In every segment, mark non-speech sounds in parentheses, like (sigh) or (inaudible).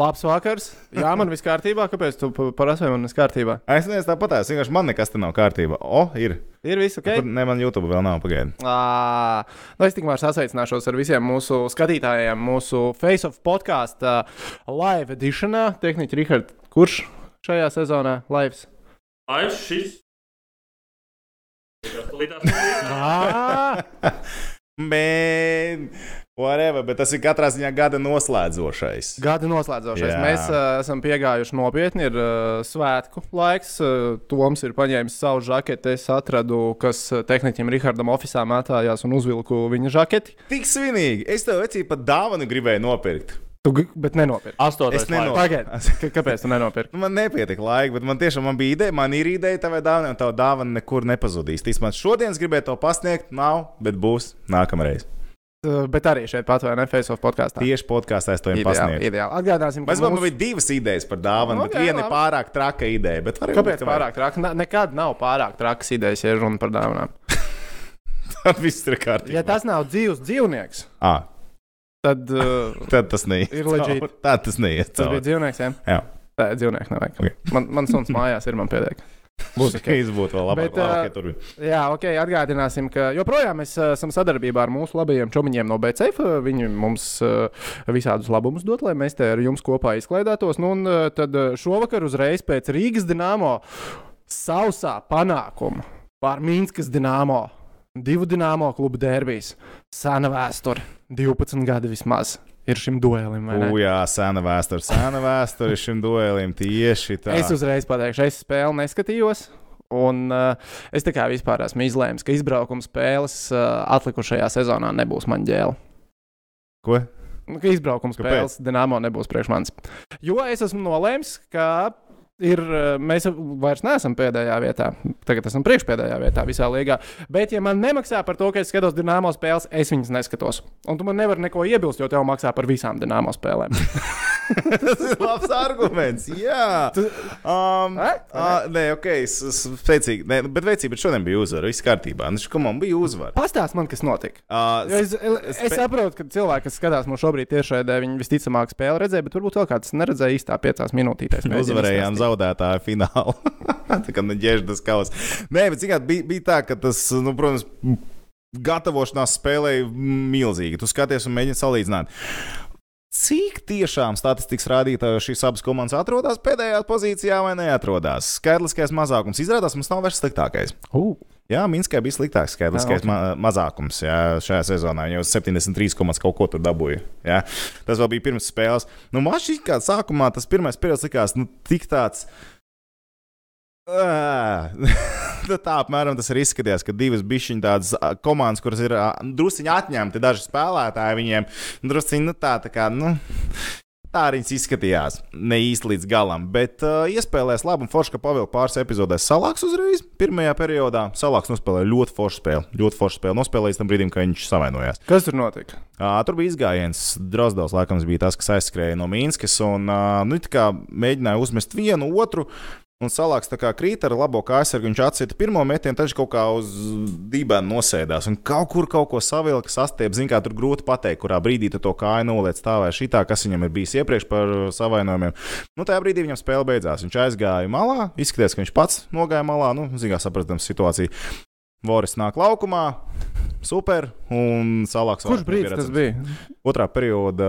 Labs vakars. Jā, man viss kārtībā. Kāpēc tu parasti man viss kārtībā? Es nezinu, tāpat es vienkārši man nekas te nav kārtībā. O, ir. Ir viss ok. Kur, ne, man YouTube vēl nav pagaidi. Ā, Nu, es tikmēr sasveicināšos ar visiem mūsu skatītājiem, mūsu Face of podkāstu live editionā. Tehniķi Rihards, kurš šajā sezonā live? Ai, šis. (laughs) (laughs) Man, whatever, bet tas ir katrā ziņā gada noslēdzošais. Gada noslēdzošais. Jā. Mēs uh, esam piegājuši nopietni. Ir uh, svētku laiks. Uh, Toms ir paņēmis savu žaketi. Es atradu, kas tehniķim Rihardam oficiālā mētājās un uzvilku viņa žaketi. Tik svinīgi! Es tev vecī pat dāvanu gribēju nopirkt. Tu, bet nenopirki. Astotais Es nenopirku. Pagaidi, K- kāpēc tu nenopirki? Nu, Man nepietika laika, bet man tiešām man bija ideja, man ir ideja tavai dāvanai, un tā dāvana nekur nepazudīs. Tīsmā šodien es gribēju to pasniegt, nav, bet būs nākamreiz. Uh, Bet arī šeit pat vai ne Face of podkāstā. Tieši podkāstā es to jums Ideāli, pasniegšu. ideāli. Atgādāsim, ka Mēs man mūsu- bija divas idejas par dāvanu, bet Ok, viena ir pārāk traka ideja. Kāpēc pārāk traki? Ne- Nekad nav pārāk trakas idejas, ja runa par dāvanām. Tad (laughs) viss ir kārtībā. Ja tas nav dzīves dzīvnieks, À, tad uh, (laughs) tad tas neiet. Ir legit. cauri. Tā tas neiet. tas bija dzīvnieks. Ja? Jā. Tā ir dzīvnieks. Nevajag. Ok. Man, man suns (laughs) mājās ir, man pietiek. Būs ok. Šis būtu vēl labāk. Bet, ā, Labi, ka tur Jā, ok. Atgādināsim, ka joprojām mēs uh, esam sadarbībā ar mūsu labajiem čomiņiem no BCF. Viņi mums visādus labumus dod, lai mēs te ar jums kopā izklaidētos. Nu, un tad šovakar uzreiz pēc Rīgas dīnāmo sausā panākuma pār Mīnskas dīnāmo. Divu dīnāmo klubu derbijas. Sena vēsture. 12 gadi vismaz ir šim duelim. vai ne? U, jā, sena vēsture, sena vēsture šim duelim tieši tā. Es uzreiz pateikšu, es spēli neskatījos. Un uh, es tā kā vispār esmu izlēmis, ka izbraukuma spēles uh, atlikušajā sezonā nebūs man ģēla. Ko? Nu, ka izbraukuma spēles Dienāmo nebūs priekš manis. Jo es esmu nolēmis, ka ir, uh, mēs vairs neesam pēdējā vietā. Tagad esam priekšpēdējā vietā visā līgā. Bet, ja man nemaksā par to, ka es skatos Dienāmo spēles, es viņas neskatos. Un tu man nevari neko iebilst, jo tev maksā par visām Dienāmo spēlēm. (laughs) Tas ir labs arguments. Jā, um, Eh? uh, nē, ok, es spēcīgi. Nē, bet veicīgi, bet šodien bija uzvara. Viss kārtībā. Nu, kam man bija uzvara? Pastāst man, kas notika. Uh, Es, es, es saprotu, ka cilvēki, kas skatās mūsu šobrīd tiešraidē, viņi visticamāk spēli redzēja, bet varbūt vēl kāds neredzēja īstā piecās minūtītēs. Uzvarējām izstāstīt. Zaudētāju finālu. (laughs) tā kā neģēržas kaus. Nē, bet cikāt, bija, bija tā, ka tas, nu, protams, gatavošanās spēlēja milzīgi. Tu skaties un mēģini salīdzināt. Cik tiešām statistikas rādītājos šīs abas komandas atrodas pēdējā pozīcijā vai neatrodas? Skaidriskais mazākums izrādās mums nav vairs sliktākais. Uh, Jā, Minskā bija sliktāks skaitliskais Ah, ok. ma mazākums jā, šajā sezonā. Jau 73, komats kaut ko tur dabūja. Jā. Tas vēl bija pirms spēles. Nu, man šķiet, ka sākumā tas pirmais periods likās nu, tik tāds. (laughs) Nu, tā apmēram tas arī izskatījās, ka divas bišķiņas tādas komandas, kuras ir ā, drusciņi atņemti daži spēlētāji viņiem, drusciņi nu, tā, tā kā. Nu, Tā arī izskatījās. Ne īsti līdz galam, bet uh, iespējams, labi. Forša pavilka pāris epizodēs salāks uzreiz. Pirmajā periodā salāks nospēlēja ļoti foršu spēli. Ļoti foršu spēli nospēlēja līdz tam brīdim, kad viņš savainojās. kas tur notika? Uh, tur bija izgājiens. Drozdovs, laikam, bija tas, kas aizskrēja no Mīnskas un uh, nu, mēģināja uzmest vienu otru. Un salāks tā kā krīt ar labo aizsargu. Viņš atsita pirmo metienu, viņš kaut kā uz dibēna nosēdās. Un kaut kur kaut ko savilka, sastiep. Zini, kā tur grūti pateikt, kurā brīdī tu to kāju noliec tā vai šitā, kas viņam ir bijis iepriekš par savainojumiem. Nu, tajā brīdī viņam spēle beidzās. Viņš aizgāja malā, izskatījās, ka viņš pats nogāja malā. Nu, zinām, saprotams, situāciju. Voris nāk laukumā, super, un salāks. Kurš vairāk brīdis tas bija? Otrā perioda,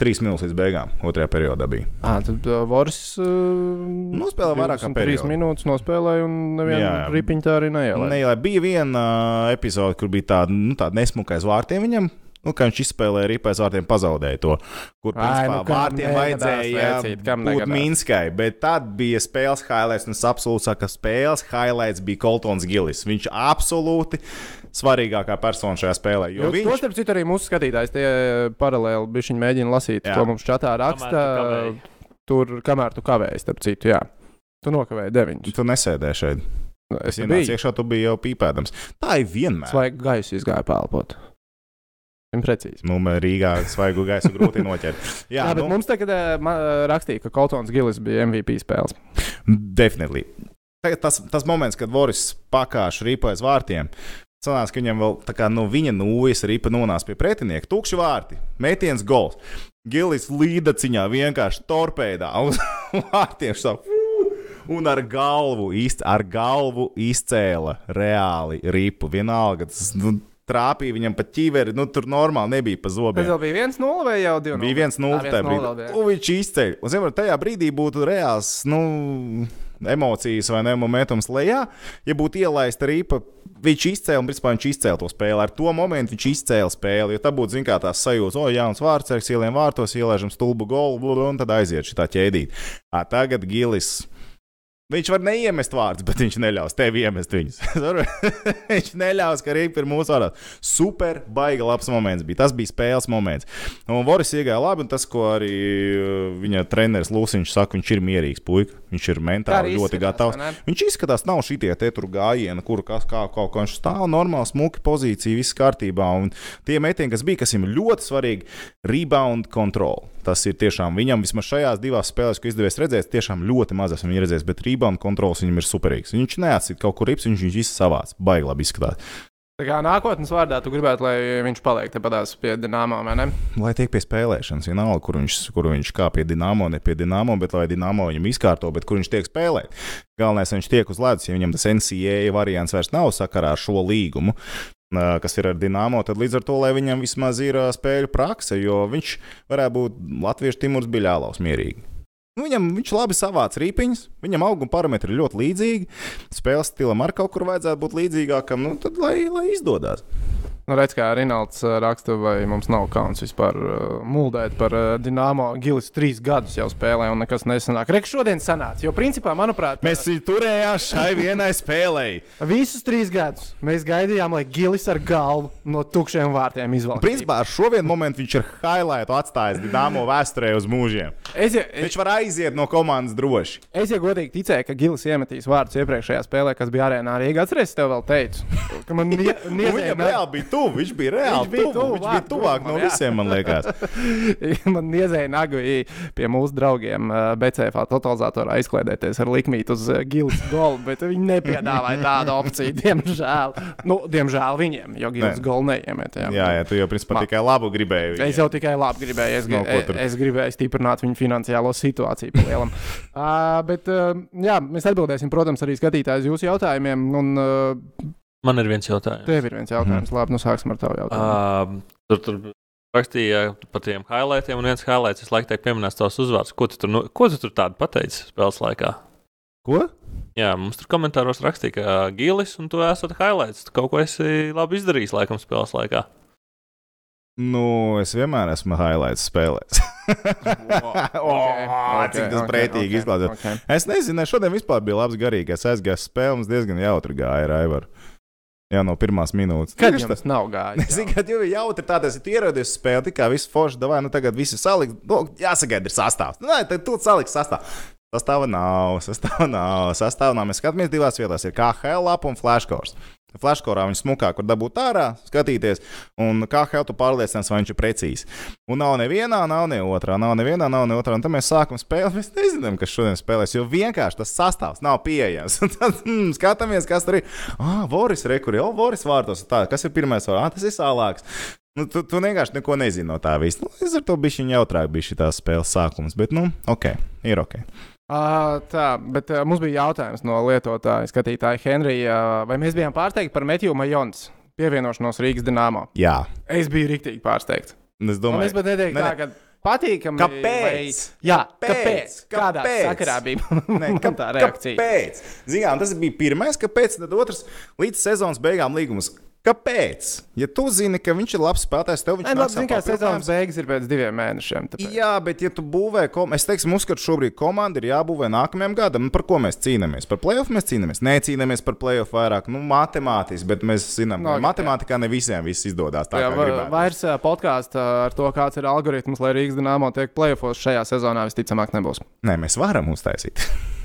trīs minūtes līdz beigām. Otrajā periodā bija. À, tad uh, Voris uh, Nospēlēja vairāk kā 23 periodu. minūtes nospēlēja, un nevienu ripiņu tā arī neielēja. Lai bija viena uh, epizode, kur bija tāda, nu, tāda nesmuka aiz vārtiem viņam. Nu, kā viņš izspēlēja arī pēc vārtiem, pazaudēja to. Kur Ai, principā nu, kam vārtiem vajadzēja vecīt, kam būt? Minskai. Bet tad bija spēles highlights, un es absolūti saku, ka spēles highlights bija Koltons Gilis. Viņš absolūti svarīgākā persona šajā spēlē. Jo Jo viņš... To starp citu arī mūsu skatītājs tie paralēli bija viņi mēģina lasīt, Jā. Ko mums čatā raksta. tu kavēji. Tur, kamēr tu kavēji, starp citu, jā. Tu nokavēji deviņus. tu nesēdēji šeit. Es Es biju. ienācu iekšā, tu biji jau pīpēdams. Tā ir vienmēr. Svaigu gaisu izgāja pelpot. Precīzi. Nu, Rīgā svaigu gaisu grūti noķert. (laughs) Jā, jā bet nu... mums tagad eh, ma- rakstīja, ka Koltons Gilis bija MVP spēles. Definitely. Tagad tas, tas moments, kad Voris pakāpš rīpa aiz vārtiem. Sanāca, ka viņam vēl tā kā no viņa nūjas ripa nonāca pie pretinieka. Tukši vārti, metiens gols. Gilis līdaciņā vienkārši torpēdā (laughs) uz vārtiem. Šā, un ar galvu, izc, ar galvu izcēla reāli ripu. Vienalga, tas nu, trāpīja viņam pa ķiveri. Nu, tur normāli nebija pa Tas zobiem. vēl bija 1-0 vai jau 2-0? Bija viens nulle tajā brīdī. Un viņš izceļ. Un, zinām, tajā brīdī būtu reāls nu, emocijas vai ne momentums lejā. Ja būtu ielaista rīpa, viņš izcēla, principā viņš izcēla to spēli. Ar to momentu viņš izcēla spēli. Jo tā būtu, zināmā mērā, tās sajūta, o, jauns vārds, ieliem vārtos, ielaižam stulbu golu, un tad aiziet šī ķēdīt. Ā, tagad Gilis. Viņš var neiemest vārdus, bet viņš neļaus tev iemest viņus. (laughs) viņš neļaus, ka rīpa ir mūsu vārdā. Super, baigi labs moments bija. Tas bija spēles moments. Un Voris iegāja labi, un tas, ko arī uh, viņa treneris Lūsiņš saka, viņš ir mierīgs puika. Viņš ir Tā mentāli ļoti izskatās, gatavs. ne? Viņš izskatās, nav šitie te tur gājieni, kur kas kā kaut kā viņš stāv normāli, smuki pozīcija, viss kārtībā. Un tie metieni, kas bija, kas viņam ļoti svarīgi, rebound control. Tas ir tiešām viņam vismaz šajās divās spēlēs, ko izdevies redzēt, tiešām ļoti maz esmu viņa redzējis, bet rebound kontrols viņam ir superīgs. Viņš neatsit kaut kur rips, viņš viņš visu savāc. Baigi labi izskatās. Tā kā nākotnes vārdā tu gribētu, lai viņš paliek tepat pie dināmām, vai ne? Lai tiek pie spēlēšanas, vienalga, kur viņš, kur viņš kā pie dīnāmo, ne pie dīnāmo, bet lai dīnāmo viņam izkārto, bet kur viņš tiek spēlēt. Galvenais, viņš tiek uz ledus, ja viņam tas NCAA variants vairs nav sakarā ar šo līgumu. Kas ir ar dīnāmo, tad līdz ar to, lai viņam vismaz ir spēļu prakse, jo viņš varētu būt latviešu Timurs Biļālaus mierīgi. Nu, viņam viņš labi savāc rīpiņas, viņam auguma parametri ļoti līdzīgi. Spēles stilam arī kaut kur vajadzētu būt līdzīgākam, nu, tad lai, lai izdodas. Nu, redz, kā Rinalds ā, raksta, vai mums nav kauns vispār uh, muldēt par uh, Dienāmo. Gilis trīs gadus jau spēlē, un nekas nesanāk. Reks šodien sanāca, jo principā, manuprāt, Mēs viņu turējām šai vienai spēlei. visus trīs gadus mēs gaidījām, lai Gilis ar galvu no tukšiem vārtiem izvalktu. Principā ar šo vienu momentu viņš ir highlight atstājis Dienāmo vēsturē uz mūžiem. Es, ja, es, Viņš var aiziet no komandas droši. es ja godīgi ticēju, ka Gilis iemetīs vārdus iepriekšējā spēlē, kas bija arēnā Rīgā. Atceries, tev vēl teicu, ka man niezēja (laughs) Viņam reāli bija tuvu. Viņš bija reāli Viņš bija tuvu. tuvu Viņš bija vārdu tuvāk no visiem, man liekas. (laughs) man niezēja nagu i pie mūsu draugiem BCFā totalizatorā izklaidēties ar likmītu uz Gilis golu, bet viņi nepiedāvāja tādu opciju, diemžēl. Nu, diemžēl viņiem, jo Gilis Nē. golu neiemet. Jā. Jā, jā, tu jau principā Ma- tikai labu gribēji. Es jau tikai labi gribēju. Es, No, es, es gribēju stiprināt viņu finansiālo situāciju. pa lielam. uh, bet, uh, jā, mēs atbildēsim, protams, arī skatītājus jūsu jautājumiem. Un uh, Man ir viens jautājums. tev ir viens jautājums. Mhm. Labi, nu sāksim ar tavu jautājumu. Uh, tur, tur rakstīja par tiem highlightiem, un viens highlights visu laiku tiek pieminēts tavs uzvārds. Ko tu tur, nu, ko tu tur tādu pateici spēles laikā? Ko? Jā, mums tur komentāros rakstīja, ka Gilis un tu esat highlights. Tu kaut ko esi labi izdarījis laikam spēles laikā. Nu, es vienmēr esmu highlights spēlēs. (laughs) oh, cik tas pretīgi izklausās. Okay. Es nezinu, šodien vispār bija labs garīgais. Es aizgāju spēlēm, diezgan jautri gāja ar Aivaru. Jā, no pirmās minūtes. Kad Tieši jums nav gājis? (laughs) Zinu, ka jau ir jautri tāds, ja tu ierodies uz spēli, tikai viss forši, vai nu tagad viss ir salikts. Nu, jāsagaida, ir sastāvs. Nē, tad tu saliks sastāvs. Sastāvā nav, sastāvā nav, sastāvā nav. Mēs skatāmies divās vietās. Ir KHL lapa un flashkors. Flashkorā viņš smukāk var dabūt ārā, skatīties, un kā jau tu pārliecināts, vai viņš ir precīzs. Un nav nevienā, nav ne otrā, nav nevienā, nav ne otrā. Un tad mēs sākam spēlēt. Mēs nezinām, kas šodien spēlēs, jo vienkārši tas sastāvs nav pieejams. (laughs) Tad mm, skatāmies, kas tur ir. Ah, Voris Rekurī, oh, Voris vārtos. Tā, kas ir pirmais vārds? Ah, tas ir sālāks. Nu, tu, tu vienkārši neko nezini no tā visa. Nu, es ar to biju jautrāk, bija šī spēles sākums. Bet, nu, ok, ir ok. Uh, tā, bet uh, mums bija jautājums no lietotāja, skatītāja Henrija. Uh, vai mēs bijām pārsteigti par Metju Majons pievienošanos Rīgas dīnāmā? Jā, Es biju rīktīgi pārsteigts. un es Un domāju, es pat neteiktu, Ne, tā, ne. ka patīkami. Kāpēc? Vai... Jā, kāpēc? Kāpēc? Kādā Kāpēc? sakarā bija Nē, man (laughs) tā reakcija? Kāpēc? Zinām, tas bija pirmais, kāpēc, tad otrs līdz sezonas beigām līgums. Kāpēc? Ja tu zini, ka viņš ir labs spēlētājs, tev viņš Nē, labi, kā sezonas beigas ir pēc diviem mēnešiem. Tāpēc. Jā, bet, ja tu būvē, kom... es teiktu, mums, ka šobrīd komanda ir jābūvē nākamajam gadam, nu, par ko mēs cīnāmies? Par playoff mēs cīnāmies. Necīnāmies par playoff vairāk, nu, matemātiski, bet mēs zinām, No, ka matemātikā ne visiem viss izdodas. Tā Jā, kā va- gribētu. vairs podkāstā ar to, kāds ir algoritms, lai Rīgas dīnāmo tiek plēfos šajā sezonā, visticamāk, nebūs. Nē, mēs varam uztaisīt. (laughs)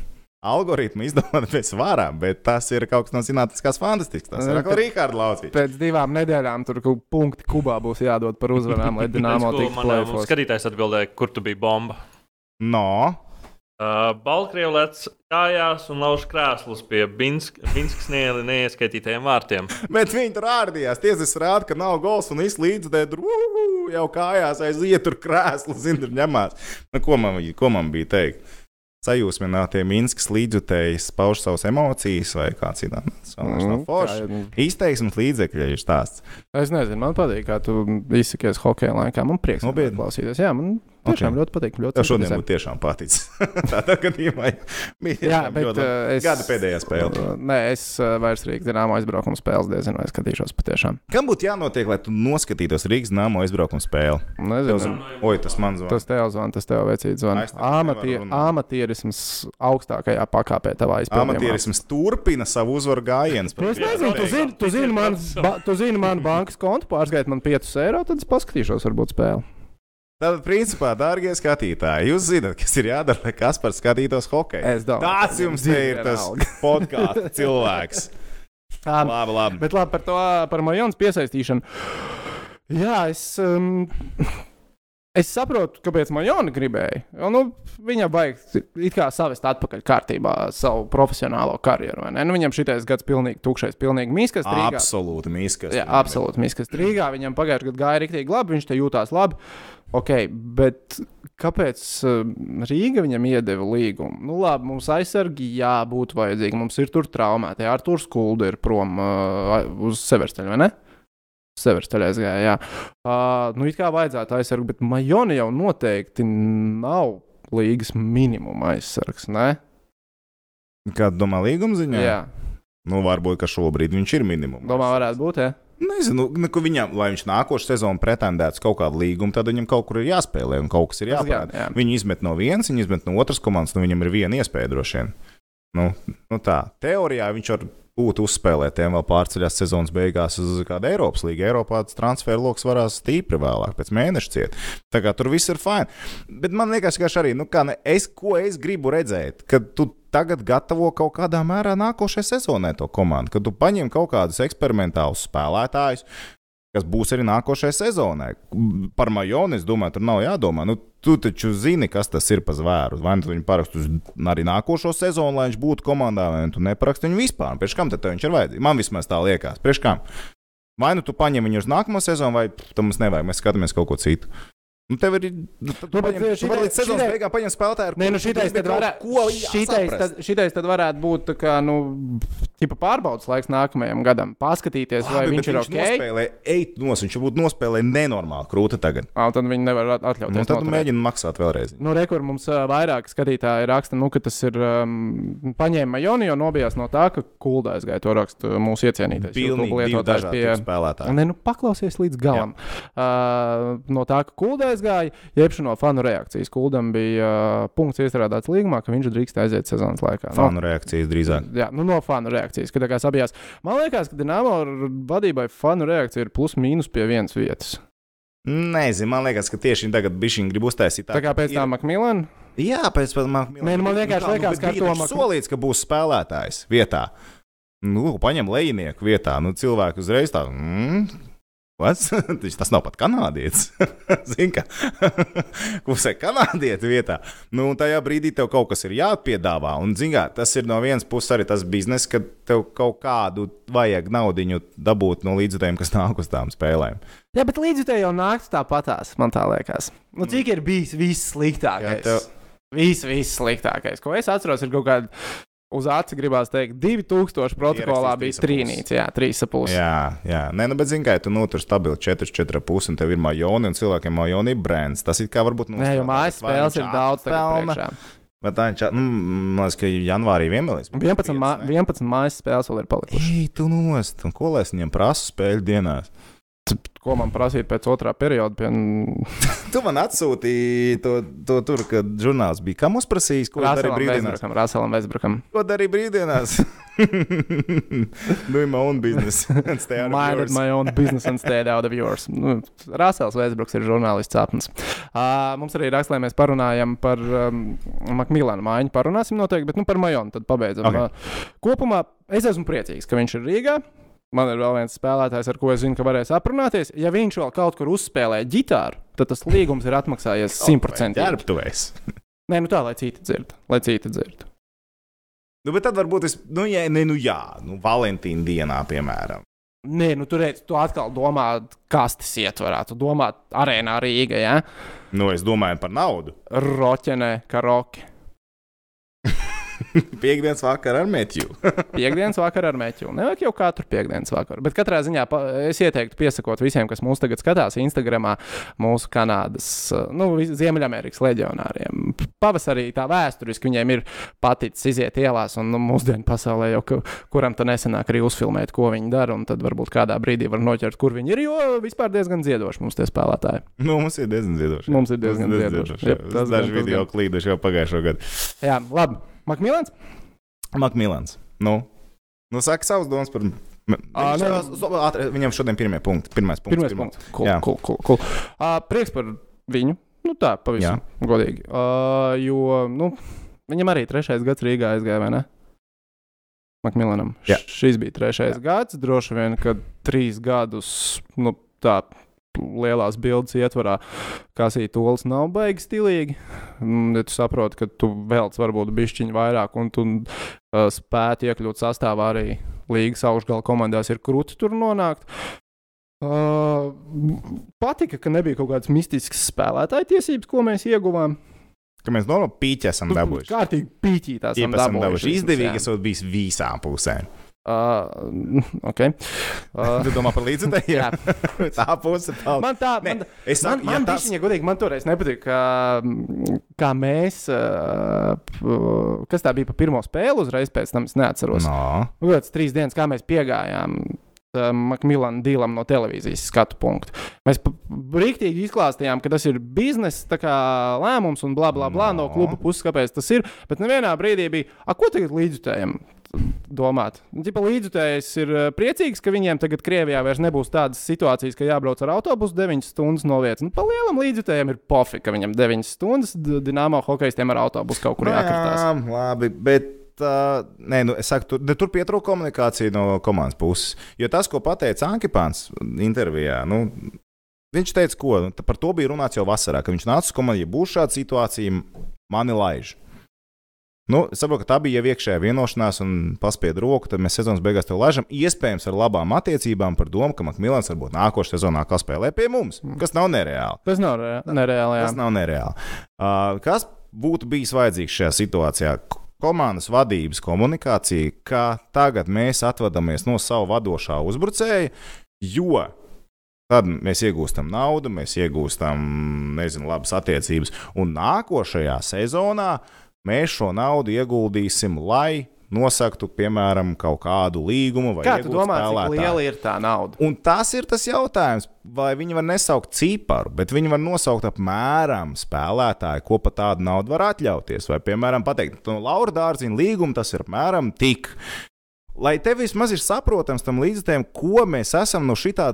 Algoritmu izdomāt mēs varam, bet tas ir kaut kas no zinātniskās fantastikas. Tas ir Nu, atkal Rīkārds Laucis. Pēc divām nedēļām tur kaut punkti kubā būs jādod par uzvarām, lai (laughs) ko tiktu man, ā, mums plēfos. skatītājs atbildēja, kur tu biji bomba. No, Uh, Baltkrievis lec kājās un lauž krēslus pie Binskas neieskaitītajiem vārtiem. (laughs) Bet viņi tur ārdījās. Tiesas rāda, ka nav gols un viss tur jau kājās aiziet tur krēslu, zina, tur ņemās. Nu, ko, man, ko man bija teikt? Sajūsminātie Minskas līdzjutēji pauž savas emocijas vai kā citādi. Mm, no Izteiksmes līdzekļi ir stāsts. Es nezinu, man patīk, kā tu izsakies hokeja laikā. Man prieks klausīties. Jā, man Tiešām okay. ļoti patīk. Ļoti Tev šodien būtu tiešām paticis. (laughs) Tādā gadījumā bija Jā, bet, ļoti uh, gada pēdējā spēle. Uh, nē, es uh, vairs Rīgas dīnāmo aizbraukumu spēles diezinu, vai skatīšos patiešām. Kam būtu jānotiek, lai tu noskatītos Rīgas dīnāmo aizbraukumu spēli? Nezinu. Oi, tas man zvanīja. Tas tev zvanīja, tas tev vecīt zvanīja. Amatie, amatierisms augstākajā pakāpē tavā izpildījumā. Amatierisms turpina savu uzvaru gājienu. Es nezinu, tu zini, tu zini, man, ba, tu zini manu bankas kontu, pārskaiti man 5 eiro, tad es paskatīšos varbūt spēli. Tātad, principā, dārgie skatītāji, jūs zināt, kas ir jādara, lai kas par skatītos hokeju. Tas jums ir tas (laughs) podkāstu cilvēks. Um, labi, labi. Bet labi par to, par Majonas piesaistīšanu. Jā, es. Um, Es saprotu, kāpēc Maļona gribēja. Jo, nu, viņa baigta savest atpakaļ kārtībā savu profesionālo karjeru. Nu, viņam šitais gads pilnīgi tukšais, pilnīgi miskas. Rīgā. Absolūti miskas. Jā, absolūti miskas. Rīgā viņam pagājušajā gadā gāja rīktīgi labi, viņš te jūtās labi. Ok, bet kāpēc uh, Rīga viņam iedeva līgumu? Nu, labi, mums aizsargi jābūt vajadzīgi. Mums ir tur traumēti. Arthurs Kulda ir prom uh, uz Seversteļa, vai ne? Seversteļa aizgāja. Jā. Uh, nu, it kā vajadzētu aizsargu, bet Majoni jau noteikti nav līgas minimuma aizsargs. Ne? Kāda domā līguma ziņā? Jā. Nu, varbūt, ka šobrīd viņš ir minimums. Domā, varētu būt. Ja? Nezinu, nu, viņam, lai viņš nākošais sezonu pretendētu kaut kādu līgumu, tad viņam kaut kur ir jāspēlē un kaut kas ir jāparāda. Jā, jā. Viņi izmet no vienas, viņi izmet no otras komandas, nu viņam ir viena iespēja droši vien. Nu, nu tā, teorijā viņš var būt uzspēlētiem, vēl pārceļās sezonas beigās uz kādu Eiropas līniju. Eiropā tas transfer lokus varēs stipri vēlāk, pēc mēneša ciet. Tā kā tur viss ir fini. Bet man liekas, ka arī, nu, ne, es, ko es gribu redzēt, kad tu tagad gatavo kaut kādā mērā nākošajai sezonai to komandu, kad tu paņem kaut kādus eksperimentālus spēlētājus, kas būs arī nākošajai sezonai. Par Majonu es domāju, tur nav jādomā. Nu, tu taču zini, kas tas ir par zvēru. Vai nu viņi parakstu arī nākošo sezonu, lai viņš būtu komandā, vai nu tu neparaksti viņu vispār. Priekš kam tad viņš ir vajadzīgs? Man vismaz tā liekas. Priekš kam? Vai nu tu paņem viņu uz nākamo sezonu, vai tam mums nevajag, mēs skatāmies kaut ko citu. Nu, tev ir. Nu, tu, tu, paņem, šitai, tu vari līdz sezonas beigām paņemt spēlētāju, ar Nē, nu šitais tad, varētu, ko, šitais, tad, šitais tad varētu būt kā, nu, tipa pārbaudas laiks nākamajam gadam. Paskatīties, Labi, vai viņš ir viņš ok. Nospēlē, eit nos, viņš būtu nospēlējis nenormāli krūti tagad. Ā, tad viņi nevar atļauties. Nu, tad mēģina maksāt vēlreiz. Nu, rekur mums uh, vairāk skatītāji raksta, nu, ka tas ir um, paņēma Joni, jo nobijās no tā, ka kuldais gāja to rakstu mūsu iecienītais. Pilnīgi lietotājs pie spēlētāja. Nē, nu, paklausies līdz galam. Uh, no tā, ka kuldais aizgāja, jeb no fanu reakcijas. Kuldam bija uh, punkts iestrādāts līgumā, ka viņš drīkst aiziet sezonas laikā. Fanu no, reakcijas drīzāk. Jā, nu, no fanu reakcijas, kad tā kā sabijās. Man liekas, ka Dienāmo vadībai fanu reakcija ir plus mīnus pie vienas vietas. Nezinu, man liekas, ka tieši tagad bija grib uztaisīt tā. Tā kā pēc tam Makmilana? Jā, pēc tam Makmilana. Nē, nu, man vienkārši nu, liekas, ka to Makmilana. Solīts, ka būs spēlētājs vietā. Nu, paņem lejinieku vietā. Nu, cilvēku uzreiz tā. Mm, (laughs) Tas nav pat kanādietis. (laughs) Zini, ka (laughs) pusē kanādieti vietā. Nu, tajā brīdī tev kaut kas ir jāpiedāvā. Un, zini, tas ir no vienas puses arī tas bizness, ka tev kaut kādu vajag naudu dabūt no līdzekļiem, kas nāk uz tām spēlēm. Jā, bet līdzekļi jau nāks tāpatās, man tā liekas. Nu, cik ir bijis viss sliktākais? Jā, tev... Viss, viss sliktākais, ko es atceros, ir kaut kāda uz aci gribās teikt, 2000 protokolā bija trīnīts, jā, 3,5. Jā, jā. Nē, nu, bet zini, kā tu nu tur stabili 4, 4,5 un tev ir majoni un cilvēkiem majoni ir brands. Tas ir kā varbūt. Nu, Nē, jo mājas spēles ir daudz pelna. Bet tā ir. Nu, man liekas, ka janvārī vienmēr 11, mā, 11 mājas spēles vēl ir palikušas. Ej, tu nost, un ko lai es viņiem prasu spēļu dienās? Ko man prasīja pēc otrā perioda? Pie... (laughs) tu man atsūtīji to, to tur, kad žurnāls bija. Kam uzprasījis, ko darīja brīvdienās? Rāselam Vēsbrakam. Ko darīja brīvdienās? (laughs) Doing my own business and stay out of yours. my own business and stay out of yours. (laughs) Nu, Rāsels Vēsbraks ir žurnālists sapnis. Uh, mums arī raksta, lai mēs parunājam par um, Makmīlānu mājiņu. Parunāsim noteikti, bet nu, par Majonu tad pabeidzam. Okay. Uh, kopumā es esmu priecīgs, ka viņš ir Rīgā. Man ir vēl viens spēlētājs, ar ko es zinu, ka varēs aprunāties. Ja viņš vēl kaut kur uzspēlē ģitāru, tad tas līgums ir atmaksājies simtprocentīgi. Jā, tu esi. Nē, nu tā, lai citi dzird. Lai citi dzird. Nu, bet tad varbūt es, nu, jā, ne, nu, jā, nu, Valentīna dienā, piemēram. Nē, nu tur redz, tu atkal domā, kas tas ietvarā. Tu domā, arēnā Rīgā, ja? Nu, es domāju par naudu. Roķenē, karaoke. (laughs) Piektdienas vakarā ar Mēķu. (laughs) Piektdienas vakarā ar Mēķu. Nevajag jau katru piekdienas vakaru. Bet katrā ziņā es ieteiktu piesakot visiem, kas mūs tagad skatās Instagram, mūsu Kanādas, nu, Ziemeļamerikas leģionāriem. Pavasarī tā vēsturiski viņiem ir paticis iziet ielās, un nu, mūsdienu pasaulē jau kuram tā nesenāk arī uzfilmēt, ko viņi dara, un tad varbūt kādā brīdī var noķert, kur viņi ir, jo vispār diezgan dziedoši mums tie spēlētāji. nu, mums ir diezgan ziedoši. Mums ir diezgan dziedoši. jā. Jep, tas Daži gan, tas video gan. klīduši jau pagājušo gadu. Jā, labi. Makmīlēns? Makmilans. Nu, nu saka savus domas par. Viņš, so- ātri, viņam šodien pirmie punkti. Pirmais punkts. Pirmais pirmā- punkts. Cool, cool, cool, cool. Uh, prieks par viņu. Nu, tā, pavisam Jā. godīgi. Uh, jo nu, viņam arī trešais gads Rīgā aizgāja, vai ne? Makmillanam. Jā. Šis bija trešais Jā. gads. Droši vien, ka trīs gadus nu, tā lielās bildes ietvarā, kā sī tolis nav baigi stilīgi. Mm, Ja tu saproti, ka tu velc varbūt bišķiņu vairāk un tu uh, spētu iekļūt sastāvā arī līgas augšgala komandās, ir krūti tur nonākt. Uh, patika, ka nebija kaut kādas mistiskas spēlētāja tiesības, ko mēs ieguvām. Ka mēs no pīķa esam dabūjuši. Kārtīgi pīķītās. Es būtu bijis visām pusēm. Uh, (laughs) okay. uh, Tu domā par līdzekļiem? jā, (laughs) Tā puse tā. man tā, Nē, man, es man, saku, man ja tas, tas... godīgi, man toreiz nepatika, kā, kā mēs, uh, kas tā bija pa pirmo spēli uzreiz pēc tam, es neatceros. no. Kāds trīs dienas, kā mēs piegājām Makmilāna dīlam no televīzijas skatu punktu. Mēs pa- rīktīgi izklāstījām, ka tas ir biznesa lēmums un bla bla bla no No. kluba puses, kāpēc tas ir. Bet nevienā brīdī bija, a, ko tagad līdzjutējiem? Domāt. Tipa līdzjutējs ir eh, priecīgs, ka viņiem tagad Krievijā vairs nebūs tādas situācijas, ka jābrauc ar autobusu 9 stundas no vietas. Nu, pa lielam līdzjutējiem ir pofi, ka viņam 9 stundas d- Dienāmo hokeistiem ar autobusu kaut kur jākratās. jā, labi, bet. Uh, nē, nu, es saku, tur, ne, tur pietrūka komunikācija no komandas puses. Jo tas, ko pateica Ankipāns intervijā, nu, viņš teica, ko nu, par to bija runāts jau vasarā, ka viņš nāca uz komandu, ja būs šāda situācija, mani laiž. Nu, saprotu, ka tā bija jau iekšējā vienošanās, un paspiedu roku, tad mēs sezonas beigās to laižam. Iespējams, ar labām attiecībām par domu, ka Makmilans varbūt nākošais sezonā kā spēlē pie mums, kas nav nereāli. Tas nav re- nereāli. jā. Tas nav nereāli. Uh, kas būtu bijis vajadzīgs šajā situācijā? Komandas vadības komunikācija, ka tagad mēs atvadāmies no sava vadošā uzbrucēja, jo tad mēs iegūstam naudu, mēs iegūstam, nezinu, labas attiecības, un nākošajā sezonā mēs šo naudu ieguldīsim, lai nosaktu, piemēram, kaut kādu līgumu vai Kā tu iegūtu domā, cik spēlētāju. liela ir tā nauda? Un tas ir tas jautājums, vai viņi var nesaukt ciparu, bet viņi var nosaukt apmēram spēlētāju, ko pat tādu naudu var atļauties. Vai, piemēram, pateikt, no Laura Dārziņa līguma tas ir apmēram tik. Lai tev vismaz ir saprotams tam līdzekļiem, ko mēs esam no šī tā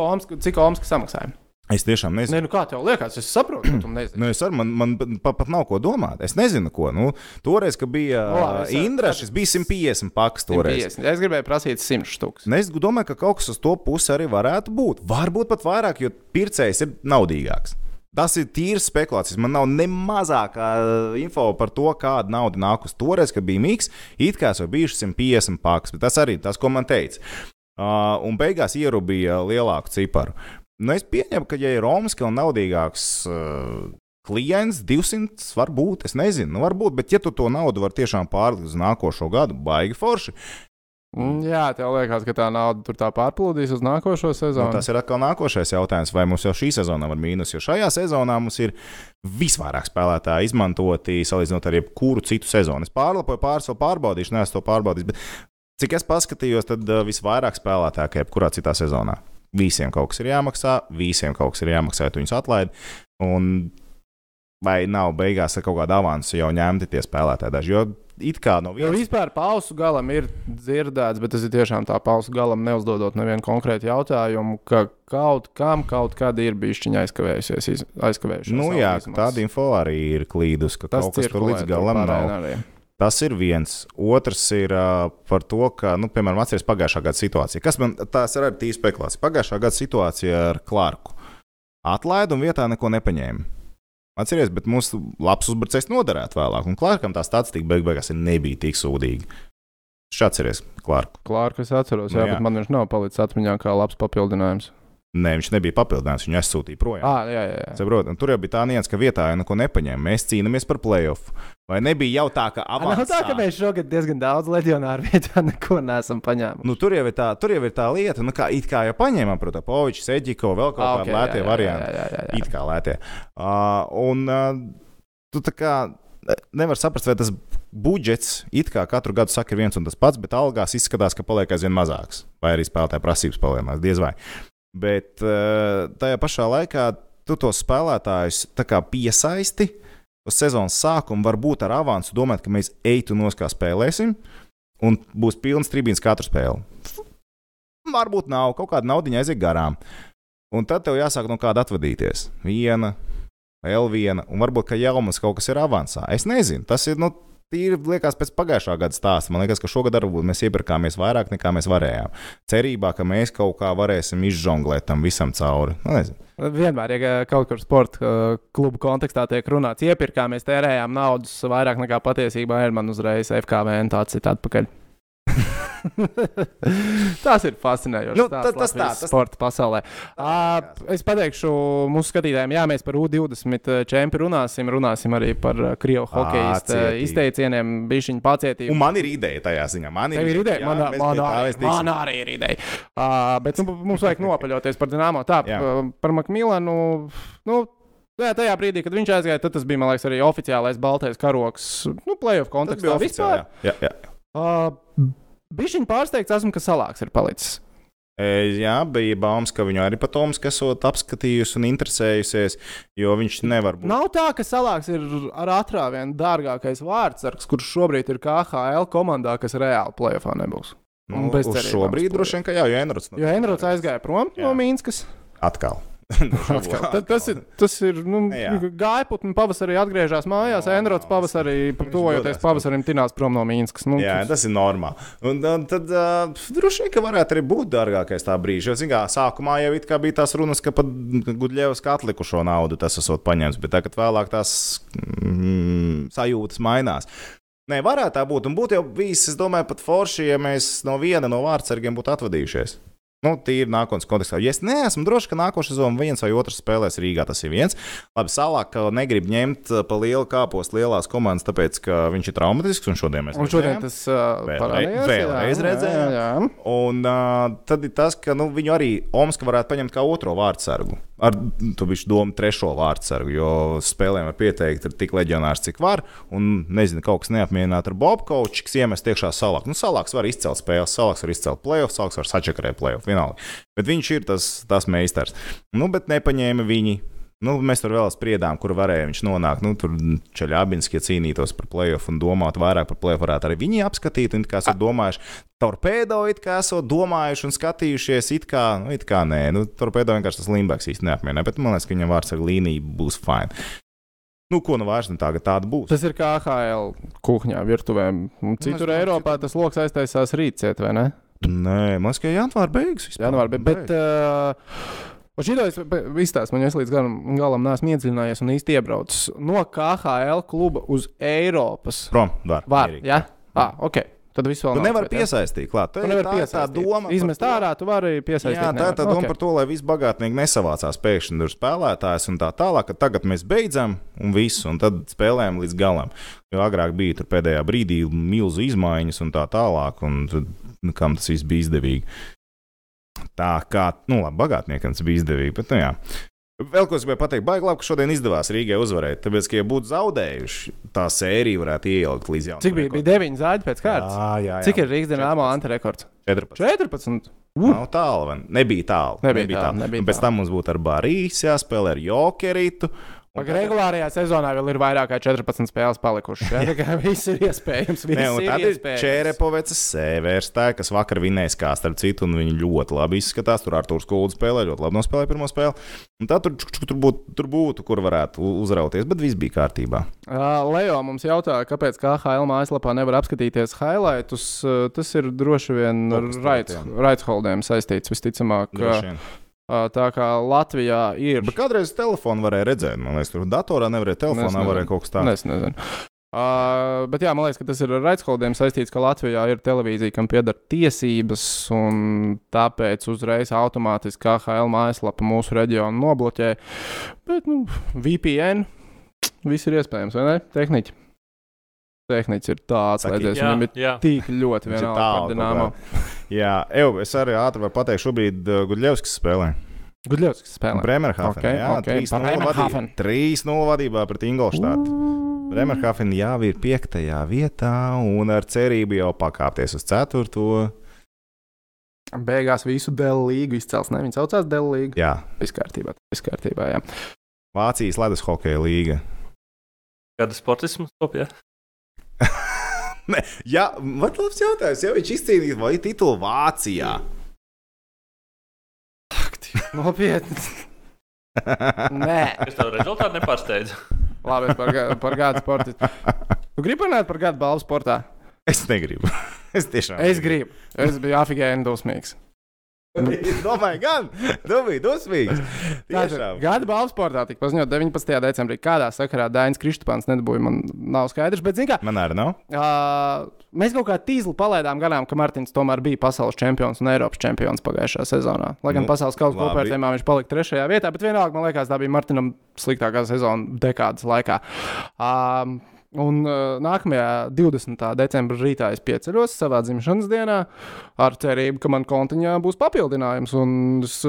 Omska, cik Omska samaksāja? Es tiešām nezinu. Nē, nu kā tev liekas, es saprotu, ka tu nezini. (clears throat) Nu, es arī man, man pat, pat nav ko domāt. Es nezinu, ko. Nu, toreiz, kad bija Nu, uh, Indra, šis bija 150 paks. Toreiz. 150. Es gribēju prasīt 100 štukas. Un Es domāju, ka kaut kas uz to pusi arī varētu būt. Varbūt pat vairāk, jo pircējs ir naudīgāks. Tas ir tīrs spekulācijas. Man nav ne mazākā uh, info par to, kāda nauda nāk uz toreiz, kad bija mīgs. It kā jau bijuši 150 paks, bet tas arī tas, ko man teica. Uh, un beigās ierūpīja lielāku ciparu. Nu, es pieņemu, ka, ja ir Romaska un naudīgāks uh, klients, 200 varbūt, es nezinu, nu, varbūt, bet ja tu to naudu vari tiešām pārlikt uz nākošo gadu, baigi forši. Mm, Jā, tev liekas, ka tā nauda tur tā pārplūdīs uz nākošo Nu, sezonu. tas ir atkal nākošais jautājums, vai mums jau šī sezona var mīnus, jo šajā sezonā mums ir visvairāk spēlētāji izmantoti salīdzinot ar jebkuru citu sezonu. Es pārlapoju pāris, vēl pārbaudīšu, neesmu to pārbaudījis, bet cik es paskatījos, tad uh, visvairāk spēlētāji jebkurā citā sezonā. Visiem kaut kas ir jāmaksā, visiem kaut kas ir jāmaksā, ja tu viņus atlaidi. Un vai nav beigās ar kaut kādu avansu jau ņemti tie spēlētāji daži? Jo it kā no vienas vispār pausu galam ir dzirdēts, bet tas ir tiešām tā pausu galam neuzdodot nevienu konkrētu jautājumu, ka kaut kam kaut kad ir bijusi aizkavējusies. iz- aizkavējušies Nu, jā, izmaksas. tāda info arī ir klīdus, ka tas kaut kas tur līdz galam nav. arī. Tas ir viens. Otrs ir uh, par to, ka, nu, piemēram, atcerieties pagājušā gada situāciju. Kas man tās ir arī tīra spekulācija? Pagājušā gada situācija ar Clarku. Atlaida un vietā neko nepaņēma. Atcerieties, bet mūsu labs uzbrucējs noderētu vēlāk. Un Klārkam tā statistika beig beigās ir nebija tik sūdīga. Šāds ir Klārku. Klārku es atceros, Nu jā, jā. bet man viņš nav palicis atmiņā kā labs papildinājums. Nē, viņš nebija papildinājums, viņu aizsūtīja projām. Ah, jā, jā, jā. Saprot, tur jau bija tā nianses, ka vietā jau neko nepaņēma. Mēs cīnāmies par playoff. Vai nebija jau tā, ka Nav avansā? tā, ka mēs šogad diezgan daudz leģionāru (laughs) vietā neko neesam paņēmuši. Nu, tur, jau tā, tur jau ir tā lieta, nu, kā it kā jau paņēmām, protams, Povičs, Eģiko, vēl kaut kādi ok, lētie jā, varianti. jā, jā, jā, jā. It kā lētie. Uh, un uh, tu tā kā nevar saprast, vai tas budžets it kā katru gadu saka, ir viens un tas pats, bet algās izskatās, ka paliek aizvien mazāks. Vai arī spēlētāja prasības palielinās, diez vai. Bet uh, tajā pašā laikā tu tos spēlētājus piesaisti uz sezonas sākumu, varbūt ar avansu, domājot, ka mēs eitu nos kā spēlēsim, un būs pilns tribīns katru spēli. Varbūt nav, kaut kāda naudiņa aiziet garām. Un tad tev jāsāk no kāda atvadīties. Viena, vēl viena, un varbūt ka jau mums kaut kas ir avansā. Es nezinu, tas ir. Nu, Tīri liekas, pēc pagājušā gada stāsta. Man liekas, ka šogad varbūt mēs iepirkāmies vairāk nekā mēs varējām. Cerībā, ka mēs kaut kā varēsim izžonglēt tam visam cauri. Nu. Vienmēr, ja kaut kur sporta uh, klubu kontekstā tiek runāts, iepirkāmies, tērējām naudas vairāk nekā patiesībā ir man uzreiz FKV un tāds ir atpakaļ. (laughs) (laughs) tas ir fascinējoši. Nu, ta- tas tā, tas- sporta pasaulē. Uh, es pateikšu mūsu skatītājiem, jā, mēs par U20 čempionu runāsim, runāsim arī par krievu hokeja izteicieniem, bišķiņu pacietību. Un man ir ideja tajā ziņā. Man ir, ir ideja, jā, man, man, tā arī, man arī ir ideja. Uh, bet nu, mums (laughs) vajag nopaļoties par Dienāmo. Tā, Jā. par Makmīlanu. Nu, jā, tajā brīdī, kad viņš aizgāja, tad tas bija, man liekas, arī oficiālais baltais karoks. Nu, playoff kontekstā bija vispār. Jā, jā. jā. Uh, Bišķiņ pārsteigts esmu, ka salāks ir palicis. E, jā, bija baumas, ka viņu arī Toms esot apskatījusi un interesējusies, jo viņš nevar būt. Nav tā, ka salāks ir ar atrāvienu dārgākais vārdsargs, kurš šobrīd ir KHL komandā, kas reāli playoffā nebūs. Nu, bez šobrīd droši vien, ka jā, jo Enrods. Jo Enrods aizgāja prom Jā. no Mīnskas. Atkal. (laughs) Tad, tas ir, tas ir nu, Jā. gaiputni pavasarī atgriežas mājās. Enrods pavasarī, tuvojoties pavasarim, tinās prom no Mīnskas. Nu, Jā, tas ir normāli. Un, un tad uh, droši vien, ka varētu arī būt dārgākais tā brīža. Jo, zināmā sākumā jau it kā bija tās runas, ka pat Gudļevs kā atlikušo naudu tas esot paņemts, bet tagad vēlāk tās mm, sajūtas mainās. Nē, varētu tā būt. Un būtu jau bijis, es domāju, pat forši, ja mēs no viena no vārdsargiem būtu atvadījušies. Nu, tīri nākotnes kontekstā. Ja es neesmu drošs, ka nākošais sezonā viens vai otrs spēlēs Rīgā, tas ir viens. Labi, Salāk negrib ņemt uh, pa lielu kāpostu lielās komandas, tāpēc, ka viņš ir traumatisks un šodien mēs Un šodien redzējām. tas uh, Vēlreiz- parādījās. vēlreiz jā, redzējām. Jā, jā. Un uh, tad ir tas, ka nu, viņu arī Omska varētu paņemt kā otro vārdsargu. Ar to viņš domā trešo vārdsargu, jo spēlēm var pieteikt tik leģionārs, cik var. Un nezinu, kaut kas neapmierināts ar Bobu Kauču, kas iemest iekšā salāk. Nu, salāks var izcelt spēles, salāks var izcelt playoff, salāks var sačakarēt playoff, vienalga. Bet viņš ir tas, tas meistars. Nu, bet nepaņēma viņi. Nu, mēs tur vēl spriedām, kur varēja viņš nonākt. Nu, tur Čaļabinski cīnītos par playoff un domāt vairāk par playoff. Varētu arī viņi apskatīt, un kā esat domājuši, torpēdo it kā esat domājuši un skatījušies, it kā, nu, it kā nē, nu, torpēdo vienkārši tas Limbaks īsti neapmienē, bet man liekas, ka viņam vārds ar līniju būs fine. Nu, ko nu vairs ne tagad tāda būs? Tas ir kā HL kuhņā, virtuvēm. Un Citur domāju, Eiropā tas lokus aiztaisās rīt, ciet, vai ne? Nē, man liekas, ka janvāra beigas. vispār. Janvāri, bet, bet uh, Šī es izstāstu, man es līdz galam, galam neesmu iedziļinājies un īsti iebraucis no KHL kluba uz Eiropas. Prom, var. Var, ja? Ah, ok. Tad viss vēl Tu atvērt, ja? piesaistīt klāt. Tu Tā, nevari ir tā piesaistīt. doma. par Izmest to- ārā, tu vari piesaistīt. Jā, tā ir nevar. tā doma Ok. par to, lai visi bagātnieki nesavācās pēkšņi tur spēlētājs un tā tālāk, ka tagad mēs beidzam un visu, un tad spēlējam līdz galam. Jo agrāk bija tur pēdējā brīdī milzu izmaiņas un tā tālāk, un tad, nu, kam tas viss bija izdevīgi. Tā kā, nu, labi, bagātniekam tas bija izdevīgi, bet, nu, jā. Vēl ko es gribēju pateikt, baigi labi, ka šodien izdevās Rīgai uzvarēt. Tāpēc, ka, ja būtu zaudējuši, tā sērija varētu ielikt līdz jaunam. Cik bija? Bija 9 zāģi pēc kārtas. Jā, jā, jā. Cik ir Rīgas dīnāmā antirekords? 14. 14. Nav tālu, nebija tālu. Nebija tālu, nebija Un pēc tālu. tam mums būtu ar Barīs jāspēlē ar Jokeritu. Un Pag regulārajā sezonā vēl ir vairāk kā 14 spēles palikušas. Jā, tā kā viss ir iespējams. Viss Ne, ir tad ir iespējams. Čērepovecas sēvērstāja, kas vakar vinēja kā starp citu, un viņi ļoti labi izskatās. Tur Arthurs Kulds spēlē, ļoti labi nospēlēja pirmo spēli. Un tad tur, tur, būtu, tur būtu, kur varētu uzrauties, bet viss bija kārtībā. Uh, Leo mums jautāja, kāpēc KHL mājaslapā nevar apskatīties highlights. Tas ir droši vien ar Kaut kas rights- tāds, jā. rights holdiem saistīts visticamāk. Droši vien. Tā kā Latvijā ir. Bet kādreiz telefonu varēja redzēt, man liekas, tur datorā nevarēja, telefonā varēja kaut kas tāds. Es nezinu. Uh, bet jā, man liekas, ka tas ir ar raidskoldiem saistīts, ka Latvijā ir televīzija, kam pieder tiesības, un tāpēc uzreiz automātiski KHL mājaslapa mūsu reģionu nobloķē. Bet, nu, VPN, viss ir iespējams, vai ne? Tehniķi. Tehniķis ir tāds, Jā, viņam ir jā. tik ļoti vienalga par Dienāmo. Jā, Eju, es arī ātri varu pateikt, šobrīd uh, Gudļevskis spēlē. Gudļevskis spēlē. Bremerhaven. Ok, jā, ok, 3-0 Bremerhaven. vadībā- 3-0 vadībā pret Ingolštātu. Bremerhaven jau ir piektajā vietā un ar cerību jau pakāpties uz ceturto. Beigās visu Dēlu līgu izcels. Ne, viņi saucās Dēlu līgu. Jā, Viss kārtībā. Viss kārtībā, jā. Vācijas ledus hokeja līga. Kāda sportisms top, jā? Nē, jā, man labs jautājums, ja viņš izcīnīja vai titulu Vācijā. Nopietni. Nē, Es tev rezultātu nepārsteidzu. labi, par, par gadu sportu. Tu gribi runāt par gadu balvu sportā? Es negribu. (laughs) Es tiešām. Es gribu. Es biju afigēni dusmīgs. Es domāju, gan. Tu biji dusmīgs. Gada balvu sportā tika paziņot 19. decembrī. Kādā sakarā Dainis Kristupāns nedabūja, man nav skaidrs. Bet, zināmā Man arī nav. Uh, mēs kaut kā tīzli palaidām garām, ka Martins tomēr bija pasaules čempions un Eiropas čempions pagājušajā sezonā. Lai gan Nu, nu, pasaules kausa kopvērtējumā viņš palika trešajā vietā, bet vienalga man liekas, tā bija Martinam sliktākā sezona dekādas laikā. Um, Un uh, nākamajā 20. decembrī rītā es pieceļos savā dzimšanas dienā ar cerību, ka man kontiņā būs papildinājums. Un es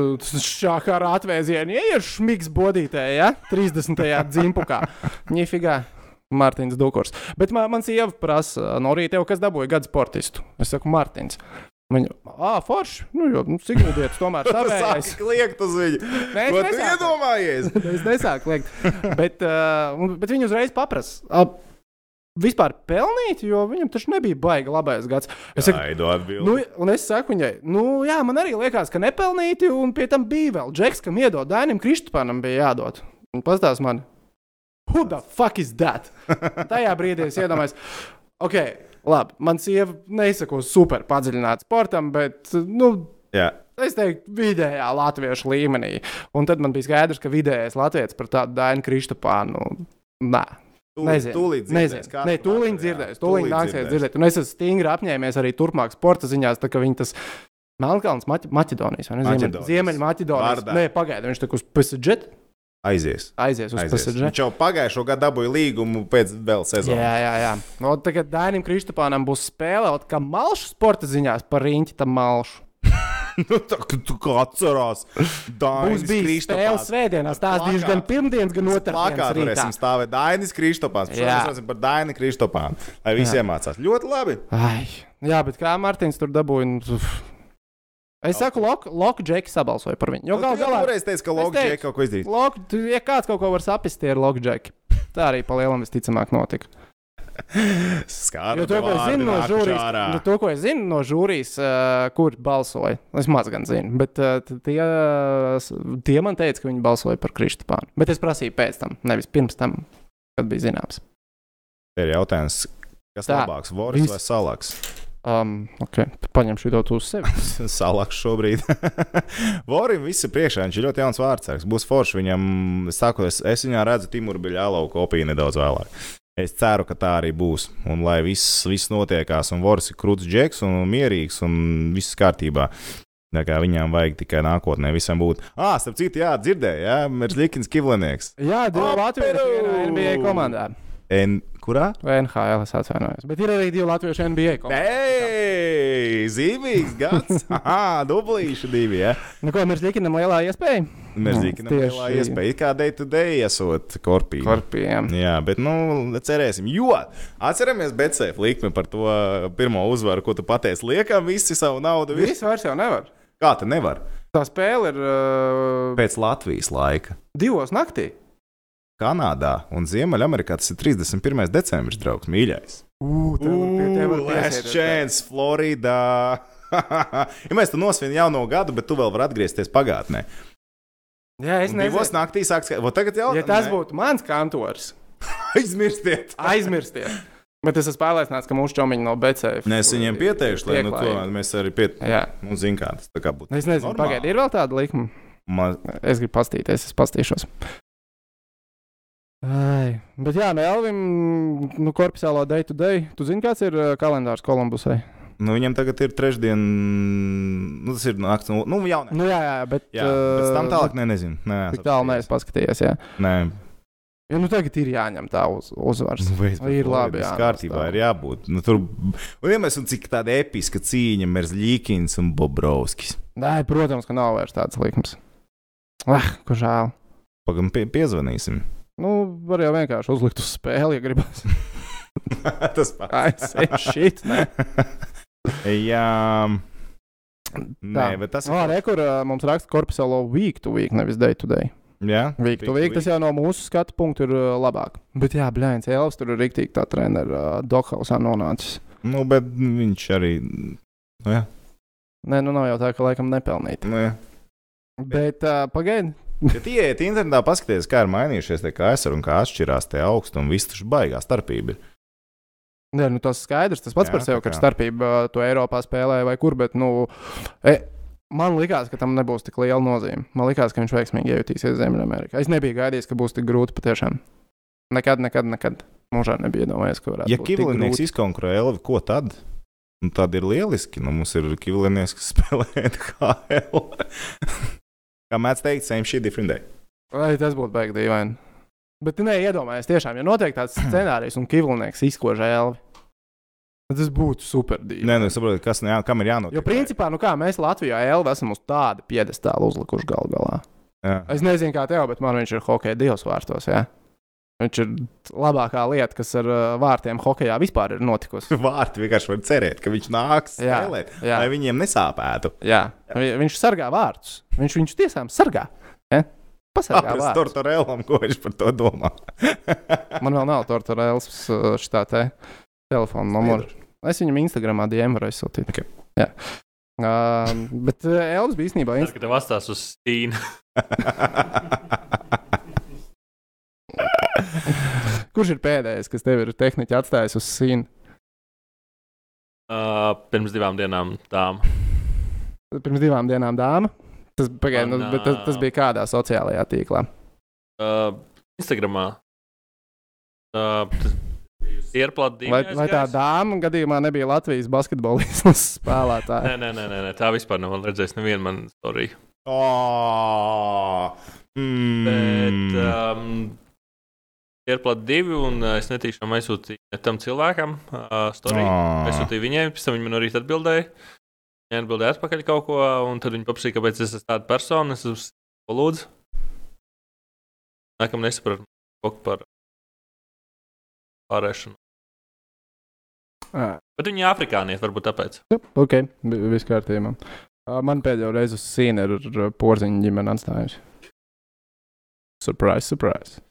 šādi ar atvēzienu ieiešu šmigs bodītē, ja 30. dzimpukā. (laughs) Nifigā. Mārtiņš Dukurs. Bet man, man sieva prasa, no rīta jau kas dabūja gadu sportistu. Es saku, Mārtiņš. Viņa, ah, forši. Nu, jo, nu, Sigūdietis tomēr (laughs) savējais. Sāki kliegt uz viņu. Nē, es nesāku. iedomājies? es nesāku liekt. Bet, uh, bet viņi uzreiz paprasa. Vispār pelnīt, jo viņam taču nebija baigi labais gads. Es saku. Nu, un es saku viņai, nu, jā, man arī liekas, ka nepelnīti, un pie tam bija vēl Džeks, kam iedod Dainam Kristupānam, bija jādod. Un pastāst man, who the fuck is that? (laughs) Tajā brīdī es iedomājos, ok, labi, man sieva nesako super padziļināt sportam, bet, nu, Jā. es teiktu, vidējā latviešu līmenī. Un tad man bija skaidrs, ka vidējais latviečs par tādu Dainu Kristupānu, nē. Nezinu. Tūlīt dzirdēs, Nē, tur tūlīt dzirdēs. Tūlīt nāksies dzirdēt. Un es esmu stingri apņēmies arī turpmāk sporta ziņās, tā kā viņi tas Melnkalns, Maķ Maķedonijas vai ne? Ziemeļ- Maķedonijas. Ziemeļmaķedonijas. Vārdā. Nē, pagaidi, viņš tā kā uz PSG Aizies. aizies uz. PSG. Viņš jau pagājušo gadu dabūja līgumu pēc vēl sezonas. Jā, jā, jā. No, tagad Dainim Kristupānam būs spēle, ot, kā malšu sporta ziņās par riņķi tam malšu. (laughs) nu, tā kā tu kā atcerās. Būs Dainis bijis spēle svētdienās, stāstīšu gan pirmdienas, gan otrdienas varēsim rītā. stāvēt Dainis Kristopāns. Jā. Mēs par Daini Kristopānu. Lai visi iemācās. Ļoti labi. Ai, jā, bet kā Mārtiņš tur dabūja? nu. Es saku, Loka Lok, Džeki sabalsoja par viņu. Jo Nu, gal tu jau galā toreiz teici, ka Logi teicu. kaut ko izdarīt. Lok, tu, ja kāds kaut ko var saprast, tie ir Lokdžeki. Tā arī palielam visticamāk notika. Skāra. Jo to, ko es zinu no žūrijas, nu, to, ko es zinu no žūrijas, uh, kur balsoja, es maz gan zinu, bet uh, tie, s- tie man teica, ka viņi balsoja par Kristupānu. Bet es prasīju pēc tam, nevis pirms tam, kad bija zināms. Ir jautājums, kas Tā. labāks, Voris Viss. vai Salaks? Um, okay. Paņemšu to uz sevi. (laughs) Salaks šobrīd. (laughs) Vorim viss ir priekšā, viņš ir ļoti jauns vārdsargs. Būs forši viņam, es saku, es, es viņā redzu Timuru Biļālau kopiju nedaudz vēlāk. Es ceru, ka tā arī būs. Un lai viss, viss notiekās, un Voris ir krūts džeks un mierīgs un viss kārtībā. Tā kā viņām vajag tikai nākotnē visam būt. Ah, starp citu, jā, dzirdēju, jā, Merzlikins Kivlinieks. Jā, Latvijas Operu! NBA komandā. N kurā? Vai NHL es atvainojos. Bet ir arī divi Latvijas NBA komandā. Ei, zīmīgs gads! (laughs) Aha, dublīši divi. Ja? Nu, ko mēs liekam, lielā iespēja? Ka tieši- ir iespēja. It Kā day to day esot korpī. Korpiem. Jā, bet, nu, cerēsim. Jo atceramies Betsēfa likmi par to pirmo uzvaru, ko tu pateici. Liekam, visi savu naudu. Visi. Viss vairs jau nevar. Kā tā nevar? Tā spēle ir uh, Pēc Latvijas laika. divos naktī. Kanādā un Ziemeļamerikā tas ir 31. decembris, draugs, mīļais. Last chance, Floridā. (laughs) ja mēs tur nosvinām jauno gadu, bet tu vēl vari atgriezties pagātnē. Jā, es Un Divos nezinu. naktīs sāks, ka tagad jau Ja tas būtu mans kantors, (laughs) aizmirstiet. aizmirstiet. Bet es esmu pārliecināts, ka mūsu čomiņi no BC. Nē, es viņiem pieteikšu, lai nu, to mēs arī pieteiktu. Nu, zin kā tas tā kā būtu. Es nezinu, Normāli. pagaidi, ir vēl tāda likuma. Man, Es gribu pastīties, es pastīšos. Ai, bet jā, no Elvim, nu, korpusālā day to day. Tu zini, kāds ir uh, kalendārs Kolumbusai? nu, viņam tagad ir trešdien, nu, tas ir nakts, nu, jau. Nu, jā, jā, bet. Jā, pēc tam uh, tālāk, ne, nezinu. Nē, Tik tālu neesmu paskatījies. Jā. Nē, Ja, nu, tagad ir jāņem tā uz, uzvars. Nu, veids, Ir labi, jā. Kārtībā ir jābūt. Nu, tur, un vienmēr, un cik tāda episka cīņa ir Līkins un Bobrovskis. Nē, protams, ka nav vairs tāds likums. Ah, ko žēl. Pagaidām, pie, piezvanīsim. Nu, var jau vienkārši uzlikt uz spēli, ja gribas. (laughs) tas pats. Nē. (laughs) Jā, nē, bet tas Ah, ir. re, kur mums raksta korpusālo week to week, nevis day to day. Jā, Week to week, tas jau no mūsu skatu punkta ir labāk. Bet jā, Blēņas Elvis tur ir rīktīgi tā treneris uh, Dokhausā nonācis. Nu, bet viņš arī. Nu, jā, Nē, nu nav jau tā, ka laikam nepelnīt. nu, jā. Bet uh, pagaidi. Ja ieiet internetā, paskatieties, kā ir mainījušies tie kaisari un kā atšķirās tie augstumi. Viss tur baigā starpība. Nē, nu tas skaidrs, tas pats Jā, par sevi, ka ir kā. starpība uh, to Eiropā spēlē vai kur, bet, nu, e, man likās, ka tam nebūs tik liela nozīme. Man likās, ka viņš veiksmīgi iejutīsies Ziemeļamerikā. Es nebiju gaidījis, ka būs tik grūti patiešām. Nekad, nekad, nekad. Mūžā nebija domājis, ka varētu Ja būt tik Kivlinieks izkonkurē Elvi, ko tad? Nu, tad ir lieliski. Nu, mums ir Kivlinieks, kas (laughs) spēlē NHL. Kā mēdz teikt, same shit, different day. Vai tas būtu baigi dīvaini? Bet, nē, iedomājieties, tiešām, ja notiek tāds (clears throat) scenārijs un Kivlinieks izkož Elvi, tas būtu super dīvaini. Nē, nu, saprotu, kas nu jā, kam ir jānotiek. Jo, principā, nu kā mēs Latvijā Elvi esam uz tādu piedestālu uzlikuši gal galā. Jā. Es nezinu, kā tev, bet man viņš ir hokeja divos vārtos. Jā. Viņš ir labākā lieta, kas ar uh, vārtiem hokeja vispār ir notikusi. (laughs) Vārti vienkārši var cerēt, ka viņš nāks Jā, spēlēt, jā. lai viņiem nesāpētu. Jā. Vi- Viņš sargā vārtus. Viņš viņus tiešām sargā. Ja? Pasargā. Tortorellam, ko viņš par to domā. (laughs) Man vēl nav torturēls šitā te telefona numura. Es viņam Instagramā DM varu aizsūtīt. Ok. Jā. Uh, bet uh, Elvis bija īstenībā ka tev atstās uz stīnu. (laughs) Kurš ir pēdējais, kas tev ir tehniski atstājis uz sīnu? Uh, pirms divām dienām tām. Pirms divām dienām dāma. Tas, pagaid, nu, tas, tas bija kādā sociālajā tīklā. Uh, Instagramā. Uh, tas ir plati. Vai, vai tā dāma gadījumā nebija Latvijas basketbolistas (laughs) spēlētāja? Nē, nē, nē, nē, nē, tā vispār nav redzējis nevienu manu storiju. Oh, mm. Bet um, ir plati divi, un uh, es netīšām aizsūtīju tam cilvēkam uh, storiju. Oh. Es sūtīju viņai, pēc tam viņa man arī atbildēja. Viņa atbildēja atpakaļ kaut ko, un tad viņa paprasīja, kāpēc es esmu tāda persona. Es to lūdzu. Nākamā nesapratu kaut par pārēšanu. Jā. Bet viņa ir afrikānieta, varbūt tāpēc. Ok, bi- viss kārtībā. Uh, Man pēdējo reizi uz sīna ir uh, porziņa ģimene atstājusi. Surprise, surprise.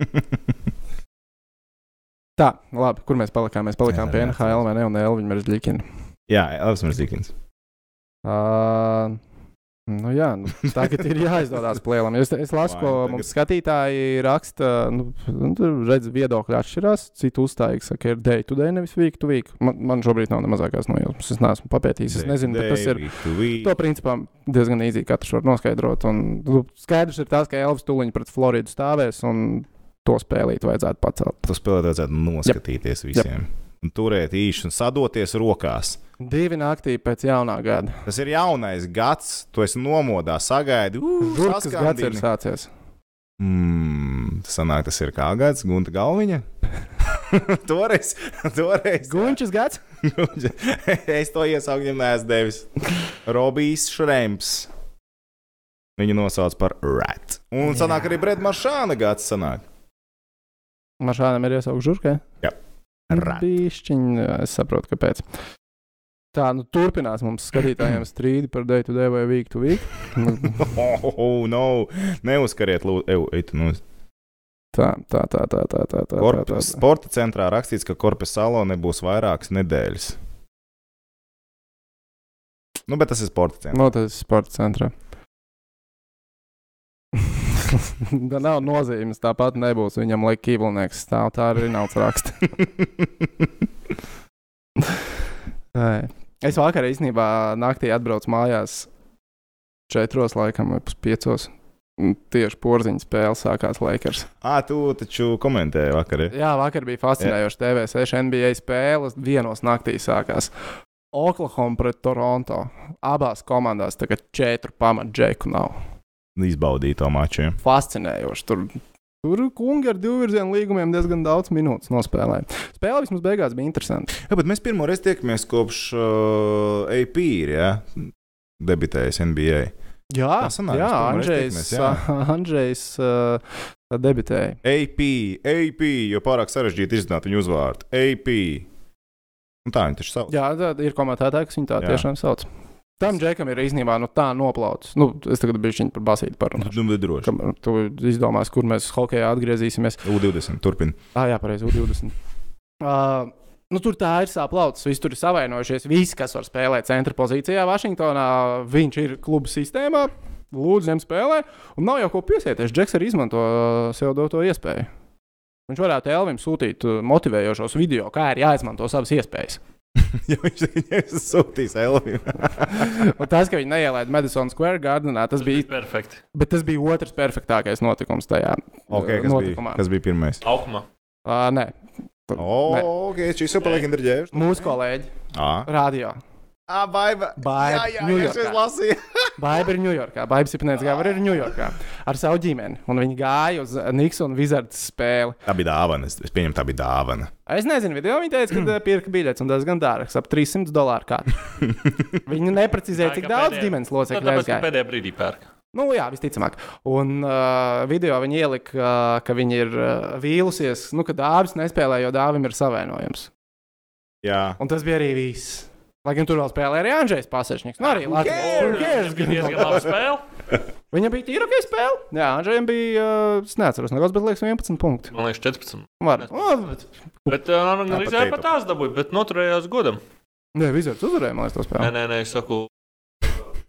(laughs) Tā, labi, kur mēs palikām? Mēs palikām Jā, pie NHL vai ne? Un Elviņa ir Žļikina. Jā, Elvis Mirzīkins. Uh, nu jā, nu, tagad ir jāizdodas plēlam. Es, es lasu, ko tagad- mums skatītāji raksta. Nu, nu, redz, viedokļi atšķirās. Citu uzstājīgi saka, ir day to day, nevis week to week. Man, man šobrīd nav ne mazākās nojausmas. Es neesmu papētījis. Es nezinu, bet tas ir. To principā diezgan īsi katrs var noskaidrot. Un, nu, skaidrs ir tas, ka Elvis Tuliņš pret Floridu stāvēs un to spēlīt vajadzētu pacelt. Tas spēlēt vajadzētu noskatīties visiem. Un turēt īši un sadoties rokās. Divi naktī pēc jaunā gada. Tas ir jaunais gads, tu esi nomodā, sagaidi. Žurkas gads ir sācies. Mm, tas sanāk, tas ir kā gads, Gunta Galviņa. (laughs) toreiz, toreiz. Gunčs gads? (laughs) es to iesauku, viņam neesmu devis. Robijs Šrems. Viņu nosauc par Rat. Un sanāk arī Breda Maršāna gads. Sanāk. Maršānam ir iesaukts žurkai? Jā. Bišķiņ, es saprotu, kāpēc. Tā, nu turpinās mums skatītājiem (clears throat) strīdi par day to day vai week to week. Nu, Oh, (laughs) oh, no. Neuzkariet, lūdzu, Ew, ej, tu no Tā, tā, tā, tā, tā, tā, tā, tā, Korpus, tā. sporta centrā rakstīts, ka korpus salā nebūs vairākas nedēļas. Nu, bet tas ir sporta centrs. No, tas ir sporta centrā. (laughs) (laughs) Tā nav nozīmes. Tāpat nebūs viņam, lai kīvlnieks stāv. Tā arī nav raksta. (laughs) Es vakar īstenībā naktī atbraucu mājās. četros, laikam, vai puspiecos. Un Tieši porziņa spēle sākās Lakers. Ā, tu taču komentēji vakar. ja? Jā, vakar bija fascinējoši TV6 NBA spēles. Vienos naktī sākās Oklahoma pret Toronto. Abās komandās tagad četru pamatu džeku nav. Izbaudīja to maču. ja. Fascinējoši. Tur, tur kungi ar divvirzienu līgumiem diezgan daudz minūtes nospēlēja. Spēle vismaz beigās bija interesanta. Jā, bet mēs pirmo reizi tiekamies kopš uh, AP, ir, ja? debitējis NBA. Jā, sanāk, jā Andrzejs. (laughs) Andrzejs uh, debitēja. AP, AP, jo pārāk sarežģīti izrunāt viņu uzvārdu. AP. Un tā viņi taču sauc. Jā, tā ir komentētāji, kas viņu tā Jā. tiešām sauc. Tam džekam ir īstenībā nu, tā noplauts. Nu, es tagad biju par basīti parunāšu. Nu, bet droši. Kam tu izdomās, kur mēs hokeja atgriezīsimies? U20, turpin. Ah, jā, pareizi, U20. Uh, nu, tur tā ir sāplauts. Visi tur ir savainojušies. Visi, kas var spēlēt centra pozīcijā Vašingtonā, viņš ir kluba sistēmā. Lūdzu, ņem spēlē. Un nav jau ko piesieties. Džeks arī izmanto sev doto iespēju. Viņš varētu Elvim sūtīt motivējošos video, kā ir jāizmanto savas iespējas. (laughs) ja viņš tagad sūtīs Elviju. (laughs) Un tas, ka viņi neielaida Madison Square Gardenā, tas bija, perfekti. bet tas bija otrs perfektākais notikums tajā okay, uh, kas, notikumā. bija, kas bija pirmais? Augumā. Uh, nē, O, oh, ok, šis jau paliek interģēvs. mūsu kolēģi Ah, radio. Ah baiba. Baiba, Jā, jā, jā, Ņujorkā. es lasīju. Baiba (laughs) ir Ņujorkā. Baiba Sipnēts Gavara ir Ņujorkā ar savu ģimeni. Un viņi gāja uz Niks un Wizards spēli. Tā bija dāvana. Es, es pieņemu, tā bija dāvana. Es nezinu, video viņi teica, ka eh, pirka biļetes un diezgan dārgs, ap 300 dolāru katru. (laughs) viņi neprecizēja, cik daudz ģimenes Nu, locekļu ka aizgāja. pēdējā brīdī pērk. Nu, jā, visticamāk. Un uh, video viņi ielika, uh, ka viņi ir uh, vīlusies, nu, ka dāvis nespēlē, jo dāvim ir savainojums. Jā. Un tas bija arī viss. Lai gan tur vēl spēlēja arī Andrzejs Pasečniks. Nu, arī? Latvijas spēle. (laughs) Viņam bija tīra ok spēle. Jā, Andrzejam bija, uh, es neatceros, nekas, bet liekas 11 punkti. Man liekas, 14. Var. Bet... Bet uh, arī teipa. pat tās dabūja, bet noturējās godam. Nē, Vizards uzvarēja, man liekas, to Nē, spēli. nē, nē, es saku,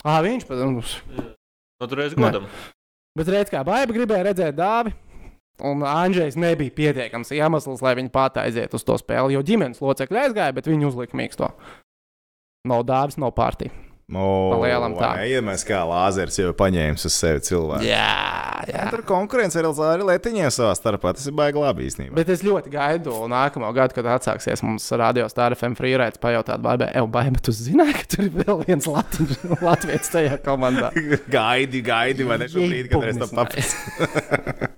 Ah, viņš pat. nu, noturējās Nē. godam. Bet redz, kā Baiba gribēja redzēt dāvi. Un Andrzejs nebija pietiekams iemesls, lai viņi pat aiziet uz to spēli, jo ģimenes locekļi aizgāja, bet viņi uzlika mīksto. Nav dāvis, nav pārtī. No, lielam tā. Iedomājieties, kā lāzers jau ir paņēmis uz sevi cilvēku. Jā, jā. Tur konkurence ar Elzāru Lietiņiem savā starpā. Tas ir baigi labi īstenībā. Bet es ļoti gaidu nākamo gadu, kad atsāksies mums radio stāra FM freeraids, pajautāt, vai Baiba, bet tu zināji, ka tur ir vēl viens Latviečs (laughs) Latvijas tajā komandā. (laughs) gaidi, gaidi, vai ne šobrīd, kad es tam papildinu.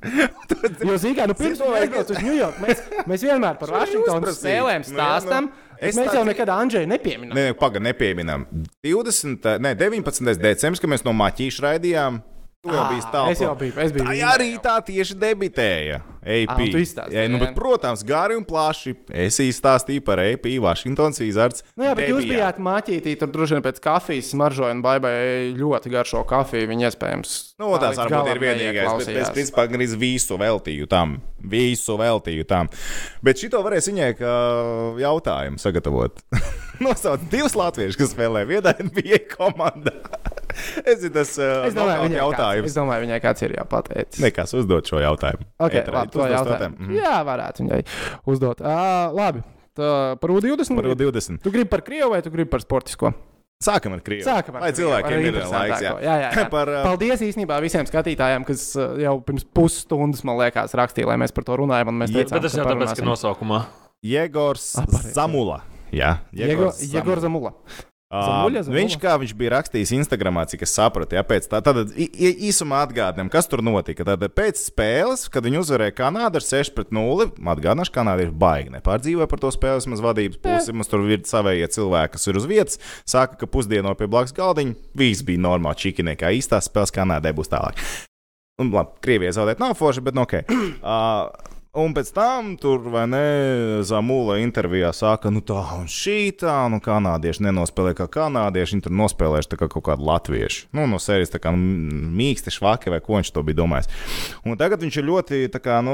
Jo, zīmē, nu, pirms tam aizbraucu uz Ņujorku, mēs, mēs vienmēr par Šo Vašingtonas uzprasīt. spēlēm Nu, jā, nu. Es Mēs tā jau nekad Andrzeju nepieminam. Nē, pagaidi, nepieminam. 20, ne, 19. decembris, kad mēs no Maķīša raidījām. Tu jau biji stāvs. Es jau biju, es biju. Tā Vīnā arī tā tieši debitēja. AP. Ā, tu izstāstīji, jā, nu, jā. bet, protams, gari un plaši. Es izstāstīju par AP, Washingtons Wizards. Nu, jā, bet jūs debijā. bijāt maķītī, tur droši vien pēc kafijas smaržoja un baigai ļoti garšo kafiju. Viņa iespējams. Nu, tā tas līdz varbūt ir vienīgais. Bet es principā gan visu veltīju tam. Visu veltīju tam. Bet šito varēs viņai jautājumu sagatavot. (laughs) Nosauc divus latviešus, kas spēlē vienā NBA (laughs) komandā. (laughs) es zinu, tas uh, Es domāju, viņai kāds, jautājums. es domāju, viņai kāds ir jāpateic. Nekas uzdot šo jautājumu. Okay, Ēterā. labi, to jautājumu. Mhm. Jā, varētu viņai uzdot. Uh, labi, tā, par U20. Par 20. Tu gribi par Krievu vai tu gribi par sportisko? Sākam ar Krieviju. Sākam ar Lai Krievu, cilvēkiem ir laiks. Jā. jā, jā, jā. (laughs) Par, uh, Paldies īstenībā visiem skatītājiem, kas uh, jau pirms pusstundas, man liekas, rakstīja, lai mēs par to runājam. un Mēs Jā, teicām, Bet tas jau tāpēc, ka nosaukumā. Jēgors. Zamula. Jā, Jegor Zamula. Zamuļa, Zamuļa? Viņš, kā viņš bija rakstījis Instagramā, cik es sapratu, ja, pēc tā, tad īsumā atgādinām, kas tur notika. Tad pēc spēles, kad viņi uzvarēja Kanādu ar 6 pret 0, atgādināšu, Kanādieši baigi nepārdzīvoja par to spēles maz vadības pusi. Mums tur ir savējie cilvēki, kas ir uz vietas, saka, ka pusdieno pie blakus galdiņa viss bija normāli čikinē, kā īstās spēles Kanādai būs tālāk. Un, labi, Krievijai zaudēt nav forši, bet nu, ok. (clears throat) Uh, Un pēc tam tur, vai ne, Zamula intervijā saka, nu tā un šī tā, nu kanādieši nenospēlē kā kanādieši, viņi tur nospēlējuši kā kaut kādi latvieši. Nu, no sērijas tā kā nu, mīksti, švaki vai ko viņš to bija domājis. Un tagad viņš ir ļoti, tā kā, nu,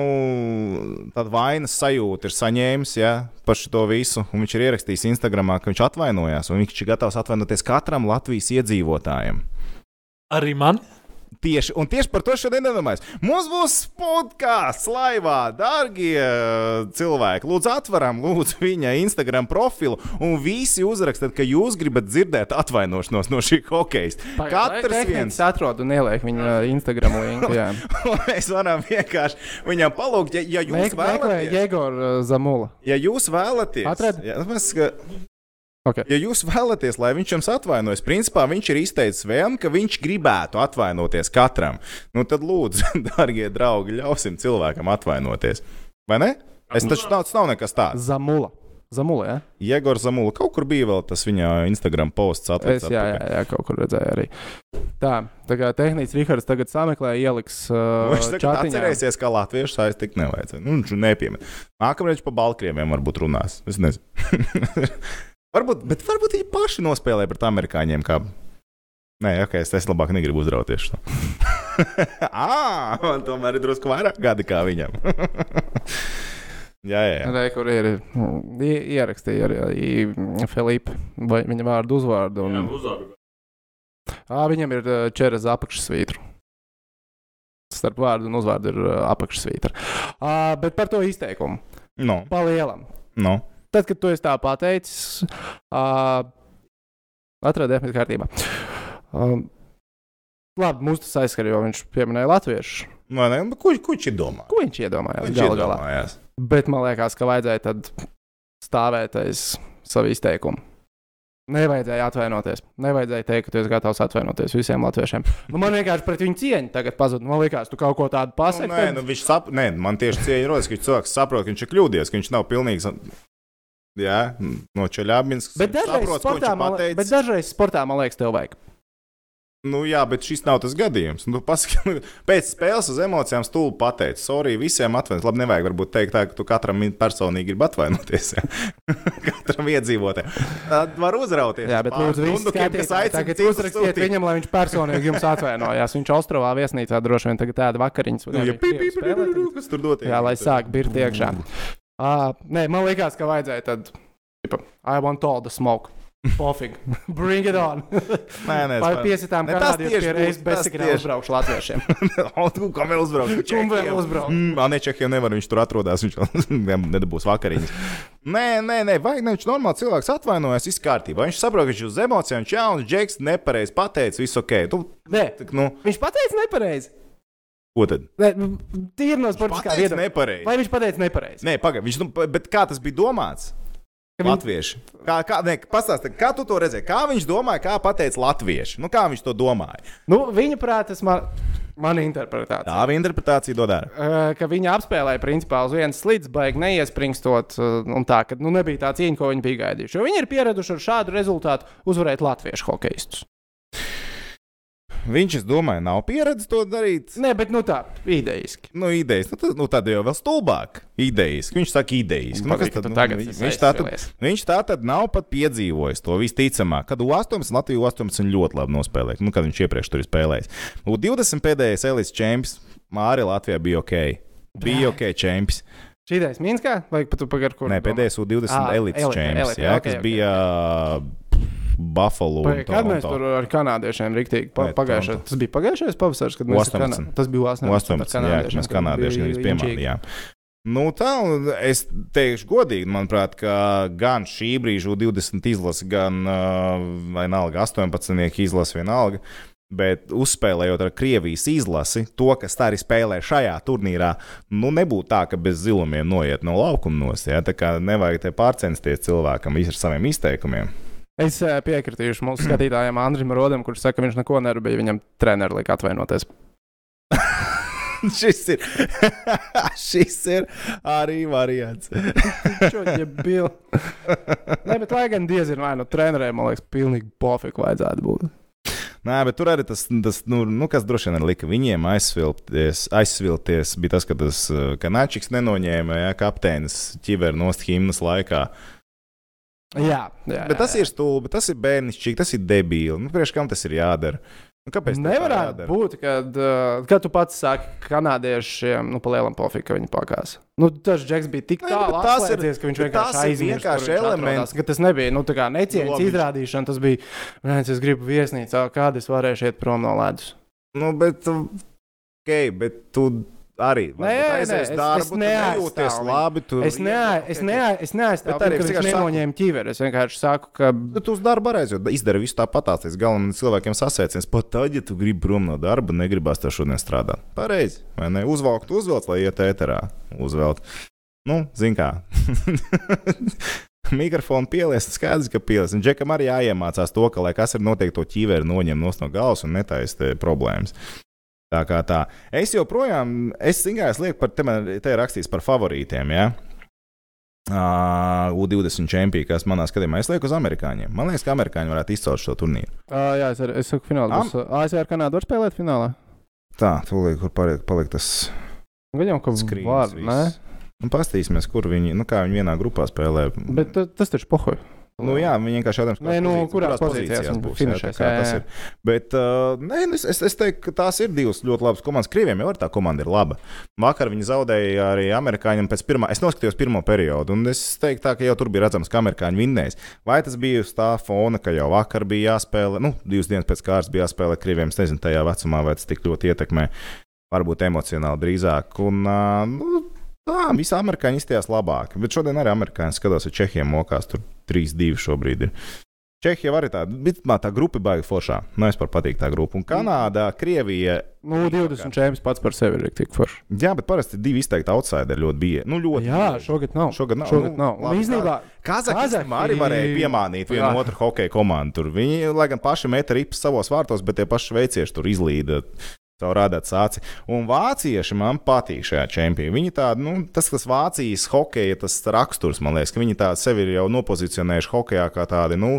tāda vainas sajūta ir saņēmis, ja, par šo visu. Un viņš ir ierakstījis Instagramā, ka viņš atvainojās, un viņš ir gatavs atvainoties katram Latvijas iedzīvotājam. Arī man? Tieši, un tieši par to šodien nedomājas. Mums būs podkāsts laivā, darbie cilvēki. Lūdzu, atveram lūdzu, viņa Instagram profilu, un visi uzrakstiet, ka jūs gribat dzirdēt atvainošanos no šī hokeja. Katrs viens atrod un ieliek viņa Instagram linku. (laughs) Mēs varam vienkārši viņam palūgt, ja, ja jūs Mek- vēlaties. Jegor uh, Zamula. Ja jūs vēlaties, Atrad? ja, mēs, ka, Okay. ja jūs vēlaties, lai viņš jums atvainojas, principā viņš ir izteicis vēlmi, ka viņš gribētu atvainoties katram. Nu, tad lūdzu, (laughs) darbie draugi, ļausim cilvēkam atvainoties. Vai ne? Es taču nav, nav nekas tāds. Zamula. Zamula, jā? Jēgors Zamula kaut kur bija vēl tas viņa Instagram posts Es, atlicis. jā, jā, jā, kaut kur redzēju arī. Tā, tā kā tehnicis Rihards tagad sameklē, ieliks uh, Viņš tagad čatiņā. atcerēsies, ka latviešu saistīt nevajadzēja. Nu, viņš nepiemin. Nākamreiz pa Baltkrieviem varbūt runās. Es nezinu. (laughs) varbūt, bet varbūt viņi paši nospēlē pret amerikāņiem. Kā... Nē, ok, es, es labāk negribu uzrauties. (laughs) šo. Ā, man tomēr ir drusku vairāk gadi kā viņam. (laughs) jā, jā, jā. Re, kur ir ierakstīja arī Filipa vai viņa vārdu uzvārdu. Un, ā, viņam ir čeres apakšsvītra. Starp vārdu un uzvārdu ir apakšsvītra. Uh, bet par to izteikumu. No, Palielam. no. Tad, kad tu esi tā pateicis, uh, atradi definitīvi kārtībā. Um, labi, mums tas aizskar, jo viņš pieminēja latviešu. Vai ne? Nu, Ko, ko viņš ir domājis? Ko viņš iedomājās? Viņš galā. iedomājās. Bet man liekas, ka vajadzēja tad stāvēt aiz savu izteikumu. Nevajadzēja atvainoties. Nevajadzēja teikt, ka tu esi gatavs atvainoties visiem latviešiem. Nu, man vienkārši pret viņu cieņu tagad pazuda. Man liekas, tu kaut ko tādu Nu, pasaki. nē, nu, viņš sap... nē, man tieši cieņa rodas, ka cilvēks saprot, ka viņš ir kļūdījies, ka viņš nav pilnīgs. Jā, no Čeļābins. bet dažreiz, sportā, man, bet dažreiz sportā man liekas, tev vajag. Nu, jā, bet šis nav tas gadījums. Nu, pasaki, (laughs) pēc spēles uz emocijām stulbi pateici, sorry, visiem atvainoties. Labi, nevajag varbūt teikt tā, ka tu katram personīgi gribi atvainoties. jā. (laughs) katram iedzīvotājam. Tad var uzrauties. Jā, bet lūdzu, visi dundukiem, kas aicina sūtīt. viņam, lai viņš personīgi jums atvainojās. Viņš Ostrovā viesnīcā droši vien tagad tāda vakariņas. Nu, ja pī, Uh, nē, man liekas, ka vajadzēja tad. Tipa, I want all the smoke. Pofīgi. (laughs) Bring it on. Nē, nē, Vai es- piesitām, Ne, ka tas tādiem tieši pie būs, reizes tieši. uzbraukšu latviešiem. (laughs) Un Kam vēl uzbraukt? Kam vēl uzbraukt? Mm, Nē, Čehijam nevar, viņš tur atrodas. Viņš (laughs) nedabūs vakariņas. Nē, nē, nē, vajag, ne, viņš normāli cilvēks atvainojas, viss kārtībā. Viņš saprot, ka viņš uz emocijām, viņš jauns, džeks, nepareizi pateicis, viss ok. Tu, Nē, tak, nu, viņš pateica nepareizi. Ko tad? Nē, Tīri no sportiskā viedokļa. Vai viņš pateica nepareizi? Nē, pagaidi, viņš, nu, bet kā tas bija domāts? Viņ- Latvieši. Kā, kā, ne, pastāsti, kā tu to redzēji? Kā viņš domāja, kā pateica latvieši? Nu, kā viņš to domāja? Nu, viņa prāt, tas man, man interpretācija. Tā bija interpretācija, dodara. Uh, ka viņi apspēlēja principā uz vienas slīdes, baigi neiespringstot. Uh, un tā, ka nu, nebija tā cīņa, ko viņi bija gaidījuši. Jo viņi ir pieraduši ar šādu rezultātu uzvarēt latviešu hokeistus. Viņš, es domāju, nav pieredzējis to darīt. Nē, bet nu tā, idejiski. Nu, idejas, nu, tad, nu, tad jau vēl stulbāk. Idejas. Viņš saka, idejas. Nu, tad, nu, viņš, viņš, tā tad, viņš tā tad nav pat piedzīvojis to visticamāk. Kad U18 Latviju U18 ļoti labi nospēlēja, nu, kad viņš iepriekš tur ir spēlējis. U20 pēdējais Elis Čemps, Māri Latvijā bija ok. Bija ok, čempions. Šī ideja ir Minskā vai pat tu pagari, kur? Nē, pēdējais U20 Ā, elites elite, čempions, kas bija Buffalo. un Vai, kad mēs tur ar kanādiešiem rīktīgi pa, pagājušajā, tas bija pagājušais pavasaris, kad mēs ar 18. Kanā- tas bija 18. 18, jā, mēs kanādieši nevis piemānījām. Nu, tā, es teikšu godīgi, manuprāt, ka gan šī brīža 20 izlase, gan vienalga 18 izlase, vienalga. Bet uzspēlējot ar Krievijas izlasi, to, kas tā arī spēlē šajā turnīrā, nu nebūtu tā, ka bez zilumiem noiet no laukuma nos. Ja? Tā kā nevajag te pārcensties cilvēkam ar saviem izteikumiem. Es eh, piekritīšu mūsu (clears throat) skatītājiem Andrim Rodam, kurš saka, ka viņš neko nerūpēja, viņam treneris lika atvainoties. (laughs) šis, ir, (laughs) šis ir arī variants. (laughs) Ja bil? Nē, bet lai gan diezinu, vai nu treneriem, man liekas, pilnīgi pofīgi vajadzētu būt. Nē, bet tur arī tas, tas nu, nu, kas droši vien lika viņiem aizsvilties, aizsvilties bija tas, ka tas kanāčiks nenoņēma ja, kapteinis ķiveru nost himnas laikā. Jā, jā, Bet tas ir stulbi, tas ir bērnišķīgi, tas ir debīli. Nu, priekš kam tas ir jādara? Nu, kāpēc? tas tā Nevarētu būt, kad, uh, kad tu pats sāki kanādiešiem, nu, palielam pofīgi, ka viņi pakās. Nu, tas džeks bija tik Nē, tālu tas atslēdzies, ka viņš vienkārši tas ir aizmirst, vienkārši kur viņš elements. atrodās, ka tas nebija, nu, tā kā necieņas Labi. izrādīšana, tas bija, nē, es gribu viesnīcā, kāda es varēšu iet prom no ledus. Nu, bet, ok, bet tu arī Nē, nē, aizies es- darbu, es neaizstāvu nejūties labi. Tu Es, neai, es, neai, es neaizstāvu, Bet arī ka es viņš nenoņēma ķiveri. Es vienkārši saku, ka Nu, tu uz darbu arī aizjūti. Izdara visu tāpat. Līdz galam cilvēkiem sasēcies. Pat tad, ja tu gribi prom no darba, negribās tev šodien strādāt. Pareizi. Vai ne? Uzvelkt, uzvelkt, lai iet ēterā. Uzvelkt. Nu, zin kā. (laughs) Mikrofonu pieliest, skaidrs, ka pieliest. Un Džekam arī jāiemācās to, ka, lai kas ir notiek, to ķīveri noņem no galvas un netaisa problēmas. Tā kā tā. Es joprojām, es es lieku par, te, man, te ir rakstīts par favorītiem. Ja? Uh, U20 čempioni, kas manā skatījumā, es lieku uz amerikāņiem. Man liekas, ka amerikāņi varētu izcelt šo turnīru. uh, jā, es, ar, es saku, finālā būs uh, ASV ar Kanādu var spēlēt finālā. Tā, tūlīt, kur paliek, paliek tas Gan jau, ka skrīns. var, viss. ne? Nu, pastīsimies, kur viņi, nu, kā viņi vienā grupā spēlē. Bet ta- tas taču pohoj. Nu, jā, viņi vienkārši jautājums, Nē, nu, kurās kurās pozīcijās viņi būs. finišēs, jā, kā jā, tas jā. ir. Bet uh, nē, nu, es, es, es teiktu, ka tās ir divas ļoti labas komandas. Krieviem jau ir tā komanda ir laba. Vakar viņi zaudēja arī amerikāņiem pēc pirmā. Es noskatījos pirmo periodu, un es teiktu, tā, ka jau tur bija redzams, ka amerikāņi vinnēs. Vai tas bija uz tā fona, ka jau vakar bija jāspēlē, nu, divas dienas pēc kārtas bija jāspēlē Krieviem. Es nezinu, tajā vecumā, vai tas tik ļoti ietekmē. Varbūt emocionāli drīzāk. Un, uh, nu, Tā, visi amerikāņi izties labāk. Bet šodien arī amerikāņi skatās, ka Čehijam mokās tur 3-2 šobrīd. Ir. Čehija arī tāda, bet tā grupa baigi foršā. Man vispār patīk tā grupa. Un Kanāda, Krievija. Nu, 20 čempions pats par sevi ir tik foršs. Jā, bet parasti divi izteikti outsideri ļoti bija. Nu, ļoti Jā, šogad nav. Šogad nav. Šogad Nu, nav. labi, Un Īsnībā, Kazahstānā arī varēja piemānīt vienu Jā. otru hokeja komandu. Tur viņi, lai gan paši meta ripas savos vārtos, bet tie paši veicieši tur izlīda. Savu rādīt sāci. Un vācieši man patīk šajā čempionā. Viņi tādi, nu, tas, kas Vācijas hokeja, tas raksturs, man liekas, ka viņi tādi sevi ir jau nopozicionējuši hokejā kā tādi, nu,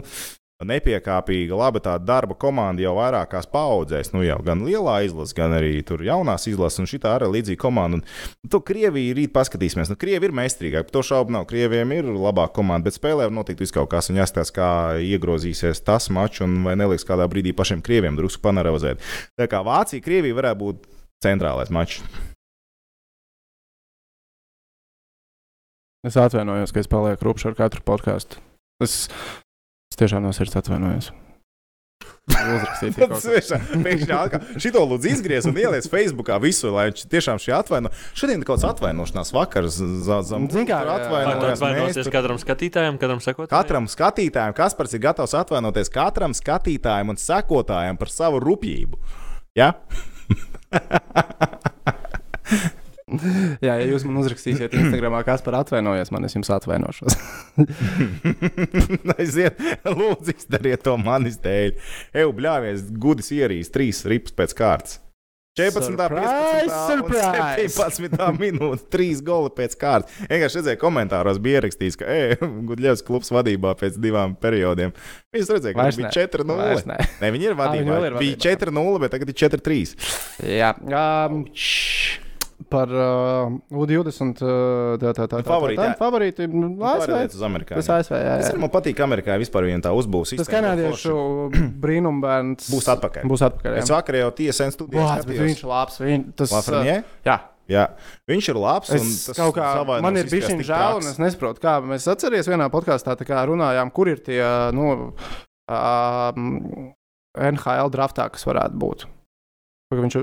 nepiekāpīga, laba tāda darba komanda jau vairākās paudzēs. Nu, jau gan lielā izlase, gan arī tur jaunās izlases, un šī arī līdzīga komanda. Un to Krieviju rīt paskatīsimies. Nu, Krievi ir meistarīgāki, to šaubu nav. Krieviem ir labāka komanda, bet spēlē var notikt viskaut kas, un jāskatās, kā iegrozīsies tas mačs, un vai neliks kādā brīdī pašiem Krieviem drusku panaravazēt. Tā kā Vācija, Krievija varētu būt centrālais mačs. es atvainojos, ka es palieku rupšs ar katru podkāstu. Es, es tiešām no sirds atvainojos. Uzrakstīt kaut ko. Pēkšņi atkal šito lūdzu izgriez un ieliec Facebookā visu, lai viņš tiešām šī atvaino. Šodien ir kaut kāds atvainošanās vakars. Zem, Zini kā, tur- katram skatītājam, katram sekotājam. Katram skatītājam, kas pats ir gatavs atvainoties katram skatītājam un sekotājam par savu rupjību. Ja? (laughs) (laughs) Jā, ja jūs man uzrakstīsiet Instagram, kas par atvainojies, man es jums atvainošos. (laughs) Aiziet, lūdzu, izdariet to manis dēļ. Eju, bļāvies, gudrs ierīs trīs rips pēc kārtas. 14, Surprise, 15, surprise! 17 minūtes, 3 goli pēc kārtas. Vienkārši redzēju, komentāros bija ierakstīts, ka, ej, Gudļevs klubs vadībā pēc divām periodiem. Viņš redzēja, ka bija ne. 4-0. Vairs ne. Nē, viņi ir (laughs) vadībā. viņi ir Bija vadībā. 4-0, bet tagad ir 4-3. Jā, um, par uh, U20 uh, tā, tā, tā, tā, Favorīti, tā, jā. tā, favorīti nu, Pārēdiet ASV. uz Amerikāņu. Tas ASV, jā, jā. arī man patīk Amerikā. Vispār viņam tā uzbūves. Tas kanādiešu (clears throat) brīnumbērns Būs atpakaļ. Būs atpakaļ. Es jā. vakar jau tiesā studijā Vāc, bet viņš ir labs. Viņ, tas, uh, Lafreniere? jā, Jā, viņš ir labs. un Es tas kaut kā, man ir bijis viņa žēl, un es nesaprotu, kā mēs atceramies vienā podkāstā, tā kā runājām, kur ir tie nu, um, NHL draftā, kas varētu būt. Ka Viņš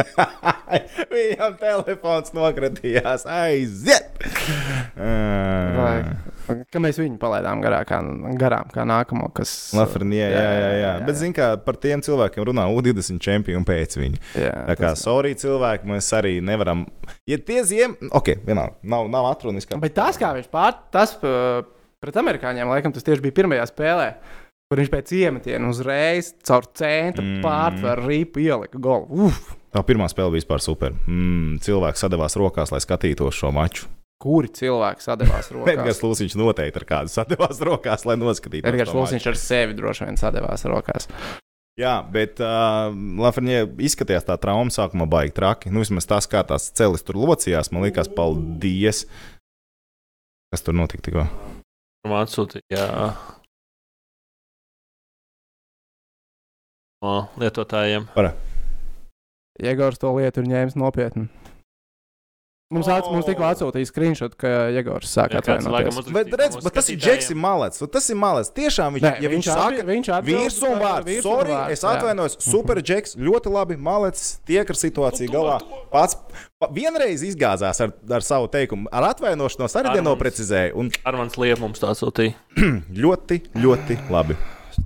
(laughs) Viņam telefons nokratījās. Aiziet! Vai, ka mēs viņu palaidām garā, kā, garām, kā nākamo, kas. Lafreniere, jā, jā, jā, jā. Bet, jā. zini, kā par tiem cilvēkiem runā U20 čempioni pēc viņa. jā, Tā kā, tas- sorry, cilvēki, mēs arī nevaram. Ja tie ziem, ok, vienalga, nav, nav atrunis, kā. Bet tas, kā viņš pār, tas pret amerikāņiem, laikam, tas tieši bija pirmajā spēlē. Kur viņš pēc iemetiena uzreiz caur centru Mm. mm. pārtvēra rīpu, ielika golu. Uf! Tā pirmā spēle bija vispār super. Mm, cilvēks sadavās rokās, lai skatītos šo maču. Kuri cilvēki sadavās (laughs) Edgars rokās? Lūsiņš noteikti ar kādu sadavās rokās, lai noskatītos. Edgars. Lūsiņš ar sevi droši vien sadavās rokās. Jā, bet uh, Lafreniere izskatījās tā trauma sākumā baigi traki. Nu, vismaz tas, kā tās celis tur locījās, man liekas, paldies. Kas tur notika tikko? Man atsūtīja no lietotājiem. Iegors to lietu ir ņēmis nopietni. Mums, ats, mums tikko atsūtīja screenshot, ka Jēgors sāk laikam atvainoties. Bet, redz, bet tas ir Džeks, ir malets. Tas ir malets. Tiešām viņš, Nē, ja viņš, viņš saka, viņš par vārdu, virsmu sorry, vārdu, es atvainojos, super Džeks, ļoti labi, malets, tiek ar situāciju galā. Pats pa, vienreiz izgāzās ar, ar savu teikumu, ar atvainošanos arī nenoprecizēja, un Armāns Liepa mums tā sūtīja. (clears throat) ļoti, ļoti labi.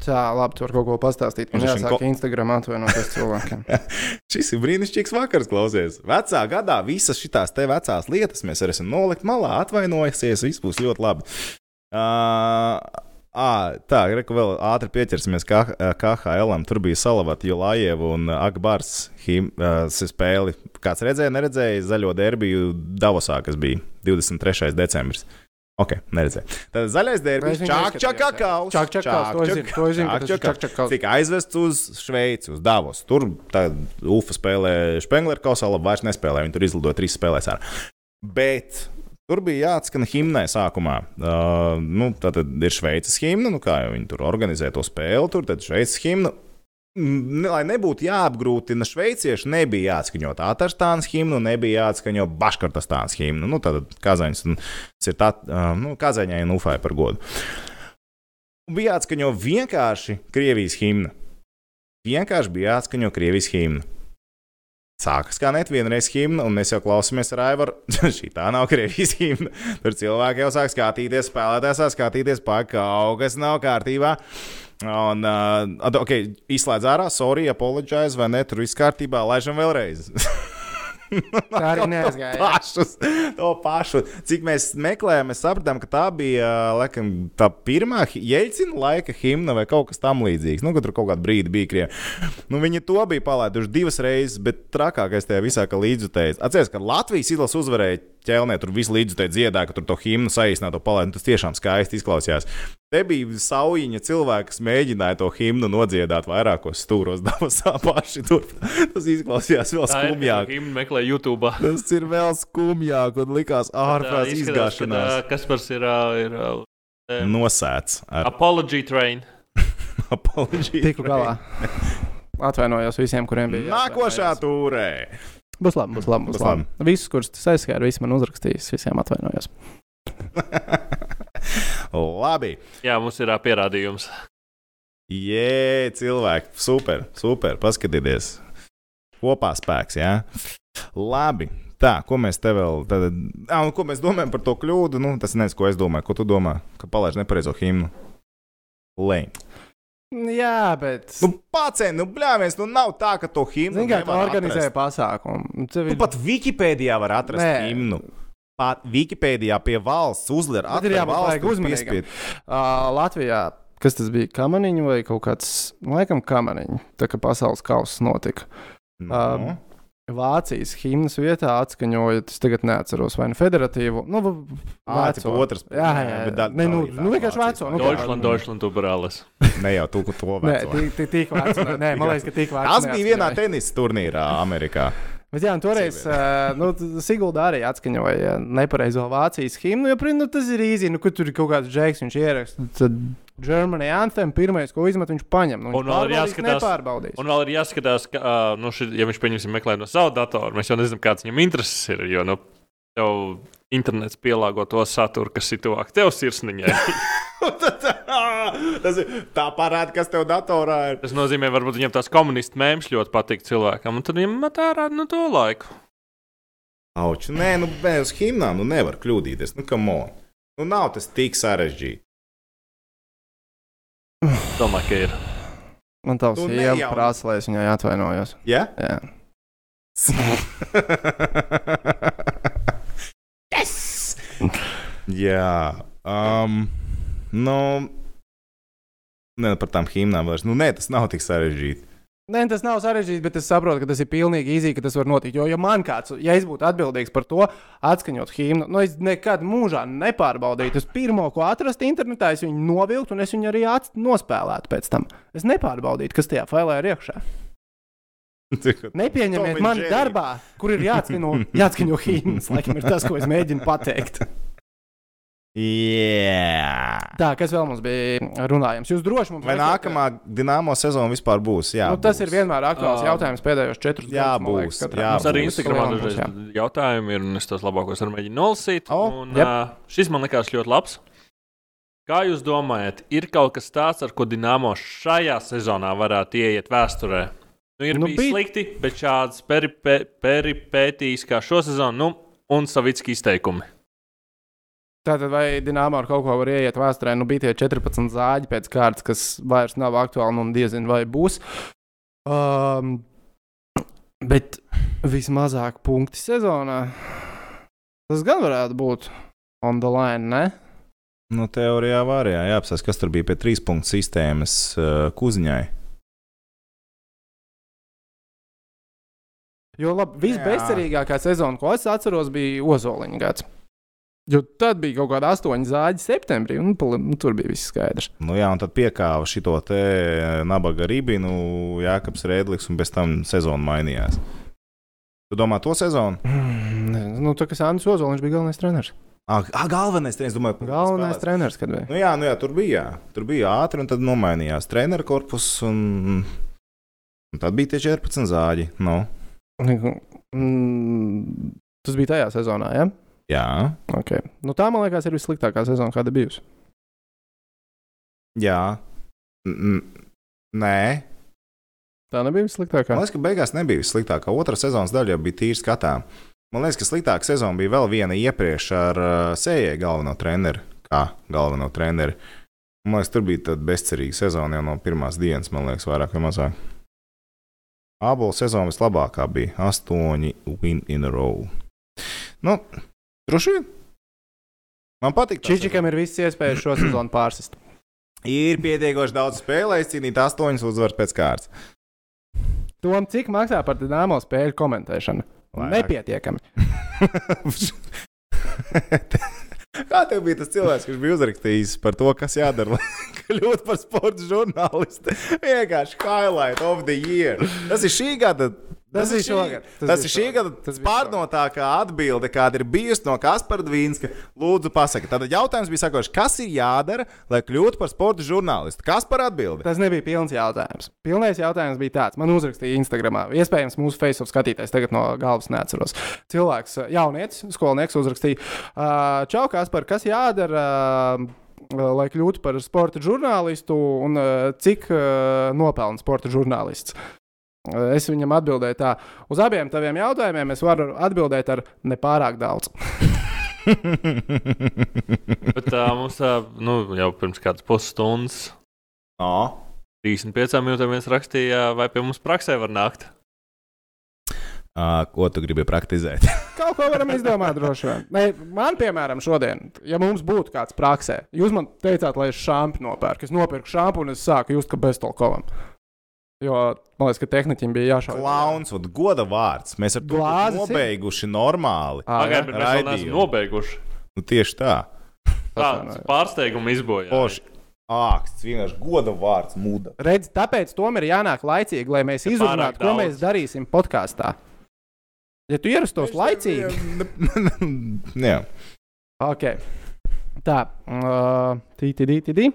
Tā, labi, tur kaut ko pastāstīt. Man jāsāk ko- Instagram atvainoties cilvēkiem. (laughs) Šis ir brīnišķīgs vakars, klausies. Vecā gadā visas šīs te vecās lietas mēs arī esam nolikt malā, atvainojusies, viss būs ļoti labi. Uh, À, tā, reku vēl ātri pieķersimies KHL. Tur bija Salavata, Julājeva un Akbārs uh, spēli. Kāds redzēja, neredzēja zaļo derbiju Davosā, kas bija 23. decembris. Ok, neredzēju. Tad zaļais derbijs, Es viņu Čak, neskatījos, Čakakaus. Čak, Čakakaus, to es zinu, to es zinu, ka tas ir Čak, Čakakaus. Tika aizvests uz Šveici, uz Davos. Tur UFA spēlē Spengler kausā, labi, vairs nespēlē. Viņi tur izlidoja trīs spēlēs. Ar. Bet tur bija jāatskan himnai sākumā. Uh, nu, tā tad ir Šveices himna, nu kā jau viņi tur organizē to spēli, tur tad Šveices himna. Lai nebūtu jāapgrūtina šveicieši, nebija jāatskaņo Tātarstānas himnu, nebija jāatskaņo Baškartastānas himnu. Nu, tad Kazaņas ir tā, nu, Kazaņai un Ufai par godu. Bija jāatskaņo vienkārši Krievijas himna. Vienkārši bija jāatskaņo Krievijas himna. Sākas kā net vienreiz himna, un mēs jau klausāmies ar Aivaru. (laughs) Šī tā nav Krievijas himna. Tur cilvēki jau sāk skatīties, spēlētājs sāk skatīties, pāri kaut kas nav kārtībā. Un, uh, ok, izslēdz ārā, sorry, apologize, vai ne? Tur viss kārtībā, laižam vēlreiz. (laughs) (laughs) Tā arī neaizgāja. pašus, to pašu. Cik mēs meklējām, mēs sapratām, ka tā bija laikam, tā pirmā Jeļcina laika himna vai kaut kas tamlīdzīgs. Nu, tur kaut kādā brīdī bija krievi. Nu, viņi to bija palaiduši divas reizes, bet trakākais tajā visā, ka līdzjutējs. Atcerieties, ka Latvijas izlase uzvarēja ķelnē, tur viss līdzjutēji dziedāja, ka tur to himnu saīsināto palaidu. Tas tiešām skaisti izklausījās. Te bija saujiņa cilvēki, kas mēģināja to himnu nodziedāt vairākos stūros, (laughs) dabasā paši tur. Tas izklausījās vēl skumjāk. Himna meklē YouTube. Tas ir vēl skumjāk, un likās ārprāts izgāšanās. Kas par ir, ir em, Nosēts ar Apology Train. (laughs) apoloģiju. Tiku galā. Atvainojos visiem, kuriem bija. Nākošā jāatvainojas. Būs labi, būs labi. Būs Būs labi. Visus, kurus tas aizskāra, visi man uzrakstīs, visiem atvainojos. (laughs) Labi. Jā, mums ir pierādījums. Jē, cilvēki. Super, super. Paskatieties. Kopā spēks, jā. Labi. Tā, ko mēs te vēl. Tad, un ko mēs domājam par to kļūdu? Nu, tas nezinu, ko es domāju. Ko tu domā? Ka palaiž nepareizo himnu. Lēm. Jā, bet. Nu, pacēni, nu, bļāviens, nu, nav tā, ka to himnu. Zini, kā tu nevar organizē atrast. pasākumu? Tev Tu ir pat Wikipēdijā var atrast Nē. himnu. Pat Wikipēdijā pie valsts uzlēra Bet ir jābūt uzmanīgam. uh, Latvijā. Kas tas bija? Kamaniņš vai kaut kāds, laikam, kamaniņš. Tā kā pasaules kausa notika. Nu, Um, Vācijas himnas vietā atskaņojot, es tagad neatceros, vai nu federatīvu, nu, veco. otrs. Jā, jā, jā. bet da- Ne, nu, tā ir tā nu vienkārši veco. Nu. Deutschland, Deutschland, Uberālis. (laughs) Ne jau tu, to Nē, veco. tik- tik- tik veco. (laughs) Nē, man liekas, ka tik veco. Tas bija vienā tenisa turnīrā Amerikā. Bet jā, un toreiz uh, nu, Sigulda arī atskaņoja nepareizo Vācijas himnu. Jo, prin, nu, tas ir īsi, nu, kur tur ir kaut kāds džeks, viņš ieraksta. Tad Germany Anthem pirmais, ko izmet, viņš paņem. Nu, viņš Un vēl ir jāskatās- Nepārbaudīs. Un vēl ir jāskatās, ka, ā, nu, šī, ja viņš pieņemsim meklē no sava datora, mēs jau nezinām, kāds viņam intereses ir. Jo nu, tev internets pielāgo to saturu, kas ir tuvāk tev sirsniņai. (laughs) Tas ir tā parāda, kas tev datorā ir. Tas nozīmē, varbūt viņam tās komunistu mēmš ļoti patīk cilvēkam, un tad viņam met ārā no to laiku. Auč, nē, nu, bez himnām nu nevar kļūdīties. Nu, kam on? Nu, nav tas tik sarežģīti. Domāju, ka ir. Man tavs sieva nejauc. prasa, lai es viņai atvainojos. Ja? Jā. (laughs) yes! Jā. Um, nu, ne par tām himnām vairs. Nu, nē, tas nav tik sarežģīti. Nē, tas nav sarežģīti, bet es saprotu, ka tas ir pilnīgi īzīgi, ka tas var notikt. Jo, ja man kāds, ja es būtu atbildīgs par to, atskaņot himnu, nu es nekad mūžā nepārbaudītu. Es pirmo, ko atrastu internetā, es viņu novilktu un es viņu arī nospēlētu pēc tam. Es nepārbaudītu, kas tajā failē ir iekšā. Nepieņemiet mani Jerry. darbā, kur ir jāatskaņo, jāatskaņo himnas. Laikam ir tas, ko es mēģinu pateikt. (laughs) Jā. Tā, kas vēl mums bija runājams? Jūs droši mums Vai liekat, nākamā dīnāmo sezona vispār būs? Jā, Nu, tas būs. ir vienmēr aktuāls Ā. jautājums pēdējos četrus Jā, gadus. man būs, liekas, jā, Mums arī būs. Instagramā būs, jā. dažreiz jautājumi ir, un es tos labākos varu mēģināt nolasīt. O, un, jep. uh, šis man likās ļoti labs. Kā jūs domājat, ir kaut kas tāds, ar ko Dienāmo šajā sezonā varētu ieiet vēsturē? Nu, ir Nu, bijis bija- slikti, bet šādas peripe, peripētīs kā šo sezonu, nu, un savicki izteikumi. Tātad, vai Dienāmā ar kaut ko var ieiet vēsturē? Nu, bija tie 14 zāģi pēc kārtas, kas vairs nav aktuāli, un diezin vai būs. Um, bet vismazāk punkti sezonā. Tas gan varētu būt on the line, ne? Nu, teorijā var, jā, jāapsaka, kas tur bija pie trīs punktu sistēmas uh, kuziņai. Jo labi, visbezcerīgākā sezona, ko es atceros, bija Ozoliņa gads. Jo tad bija kaut kāda astoņa zāģa septembrī, un nu, tur bija viss skaidrs. Nu, jā, un tad piekāva šito te nabaga ribinu, Jākaps Rēdlis, un bez tam sezona mainījās. Tu domā to sezonu? Mm, Nu, tā kā Sandrs Ozoliņš bija galvenais treneris. Ah, galvenais treneris, domāju, Galvenais treneris, kad bija. Nu, jā, nu jā, tur bija. Jā. Tur bija ātri, un tad nomainījās treneru korpus. Un, un tad bija tie 14 zāģi. Nu, Mm, tas bija tajā sezonā, ja? Jā, Okay. Nu, tā, man liekas, ir vissliktākā sezona, kāda bijusi. jā. N nē, Tā nebija vissliktākā. man liekas, ka beigās nebija vissliktākā. Otra sezonas daļa jau bija tīri skatām. Man liekas, ka sliktākā sezona bija vēl viena iepriekš ar uh, Sējai galveno treneru. Kā galveno treneru. Man liekas, tur bija tāda bezcerīga sezona jau no pirmās dienas, man liekas, vairāk vai mazāk. Abola sezona vislabākā bija astoņi win in a row. Nu, droši vien. Man patīk. Čičikam ir viss iespējas šo sezonu pārsist. Ir pietiekoši daudz spēlējis, cīnīt astoņas uzvaras pēc kārtas. Tom, cik maksā par dīnāmo spēļu komentēšanu? Vairāk. Nepietiekami. (laughs) Kā tev bija tas cilvēks, kurš bija uzrakstījis par to, kas jādara, lai (laughs) kļūtu par sporta žurnālistu? Vienkārši highlight of the year. Tas ir šī gada. Tas ir bija šogad. Tas Tas ir šī gada Tas pārnotākā atbilde, kāda ir bijusi no Kaspara Dvīnska. Lūdzu, pasakiet. Tad jautājums bija sakošs, kas ir jādara, lai kļūtu par sporta žurnālistu? Kaspara atbilde. Tas nebija pilns jautājums. Pilnais jautājums bija tāds. Man uzrakstīja Instagram. Iespējams, mūsu Facebook skatītājs tagad no galvas neatceros. Cilvēks, jaunietis, skolnieks uzrakstīja, "Ā, Čau, Kaspar, kas jādara? Lai kļūtu par sporta žurnālistu, un cik ā, nopelna sporta žurnālists? Es viņam atbildēju tā, uz abiem taviem jautājumiem es varu atbildēt ar nepārāk daudz. (laughs) Bet uh, mums uh, nu, jau pirms kādas pusstundas, No. 35 minūtēm viens rakstīja, vai pie mums praksē var nākt. Uh, ko tu gribi praktizēt? (laughs) Kaut ko varam izdomāt, droši vien. Ne, man, piemēram, šodien, ja mums būtu kāds praksē, jūs man teicāt, lai es šāpu nopērku. Es nopirku šāpu un es sāku just, ka beztolkovam. Jo man liekas, ka tehniķim bija jāšauj. Klauns, un goda vārds. Mēs ar to būtu ir? nobeiguši normāli. Bet mēs vēl neesam nobeiguši. Nu, tieši tā. Tāds pārsteigums izbojā. Poši. Āksts, vienkārši goda vārds, mūda. Redz, tāpēc tam ir jānāk laicīgi, lai mēs izrunātu, ko mēs darīsim podkāstā. Ja tu ierastos laicīgi, (laughs) Jā, ok. Tā, uh, tīti, tīti.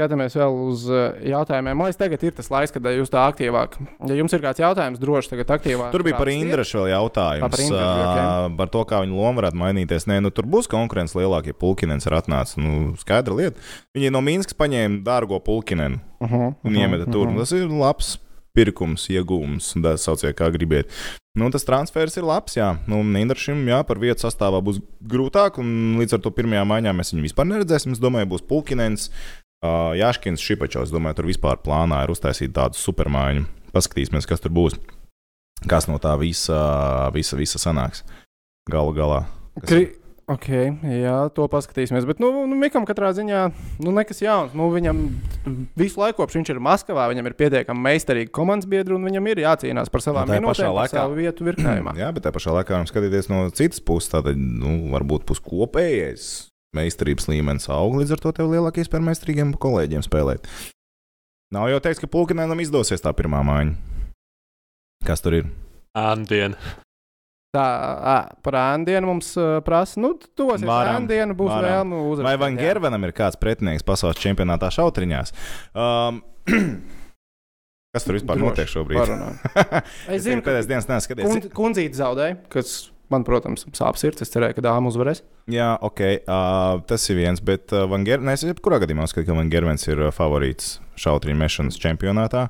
Skatāmies vēl uz uh, jautājumiem. Man liekas, tagad ir tas laiks, kad uh, jūs tā aktīvāk. Ja jums ir kāds jautājums, droši tagad aktīvāk. Tur bija par. Indrašu vēl jautājums. Par Indrašu, ok. ā, par to, kā viņa loma varētu mainīties. Nē, nu, tur būs konkurence lielākie. Pulkinens ir atnācis. Nu, skaidra lieta. Viņi no Mīnskas paņēma dārgo pulkinenu Uh -huh, un iemeta tur. Un Tas ir labs pirkums, iegūms, tā sauciet, kā gribiet. Nu, tas transfers ir labs, jā. Nu, Indrašam, jā, par vietu sastāvā būs grūtāk, un līdz ar to pirmajā maiņā mēs viņu vispār neredzēsim. Es domāju, būs Pulkinens, uh, Jāškins, Šipačovs. Domāju, tur vispār plānā ir uztaisīt tādu supermaiņu. Paskatīsimies, kas tur būs. Kas no tā visa, visa, visa sanāks galu galā. Kas- Kri... Ok, jā, to paskatīsimies. Bet, nu, nu Mikam katrā ziņā, nu, nekas jauns. Nu, viņam visu laiku, kopš viņš ir Maskavā, viņam ir pietiekami meistarīgi komandas biedri, un viņam ir jācīnās par savām Nu, tajā pašā minūtēm, laikā- savu vietu virknējumā. Jā, bet tā pašā laikā skatīties no citas puses. Tātad, nu, varbūt būs kopējais meistarības līmenis aug, līdz ar to tev lielākais par meistarīgiem kolēģiem spēlēt. Nav jau teiks, ka Pulkinēnam izdosies tā pirmā maiņa. Kas tur ir? Antien. Tā, ā, par ēndienu mums uh, prasa, nu, tos ir Varam, ēndienu, būs varam. vēlme uzvarēt. Vai Van Gervenam ir kāds pretinieks pasaules čempionātā šautriņās? Um, (clears throat) kas tur vispār Droši, notiek šobrīd? (laughs) Es Es zinu, ka pēdējās dienas neskaties. kun, kundzīte zaudēja, kas man, protams, sāp sirds. Es cerēju, ka dāma uzvarēs. Jā, ok, uh, tas ir viens, bet uh, Van Gervens, es jebkurā gadījumā uzskatu, ka Van Gervens ir uh, favorīts šautriņu mešanas čempionātā.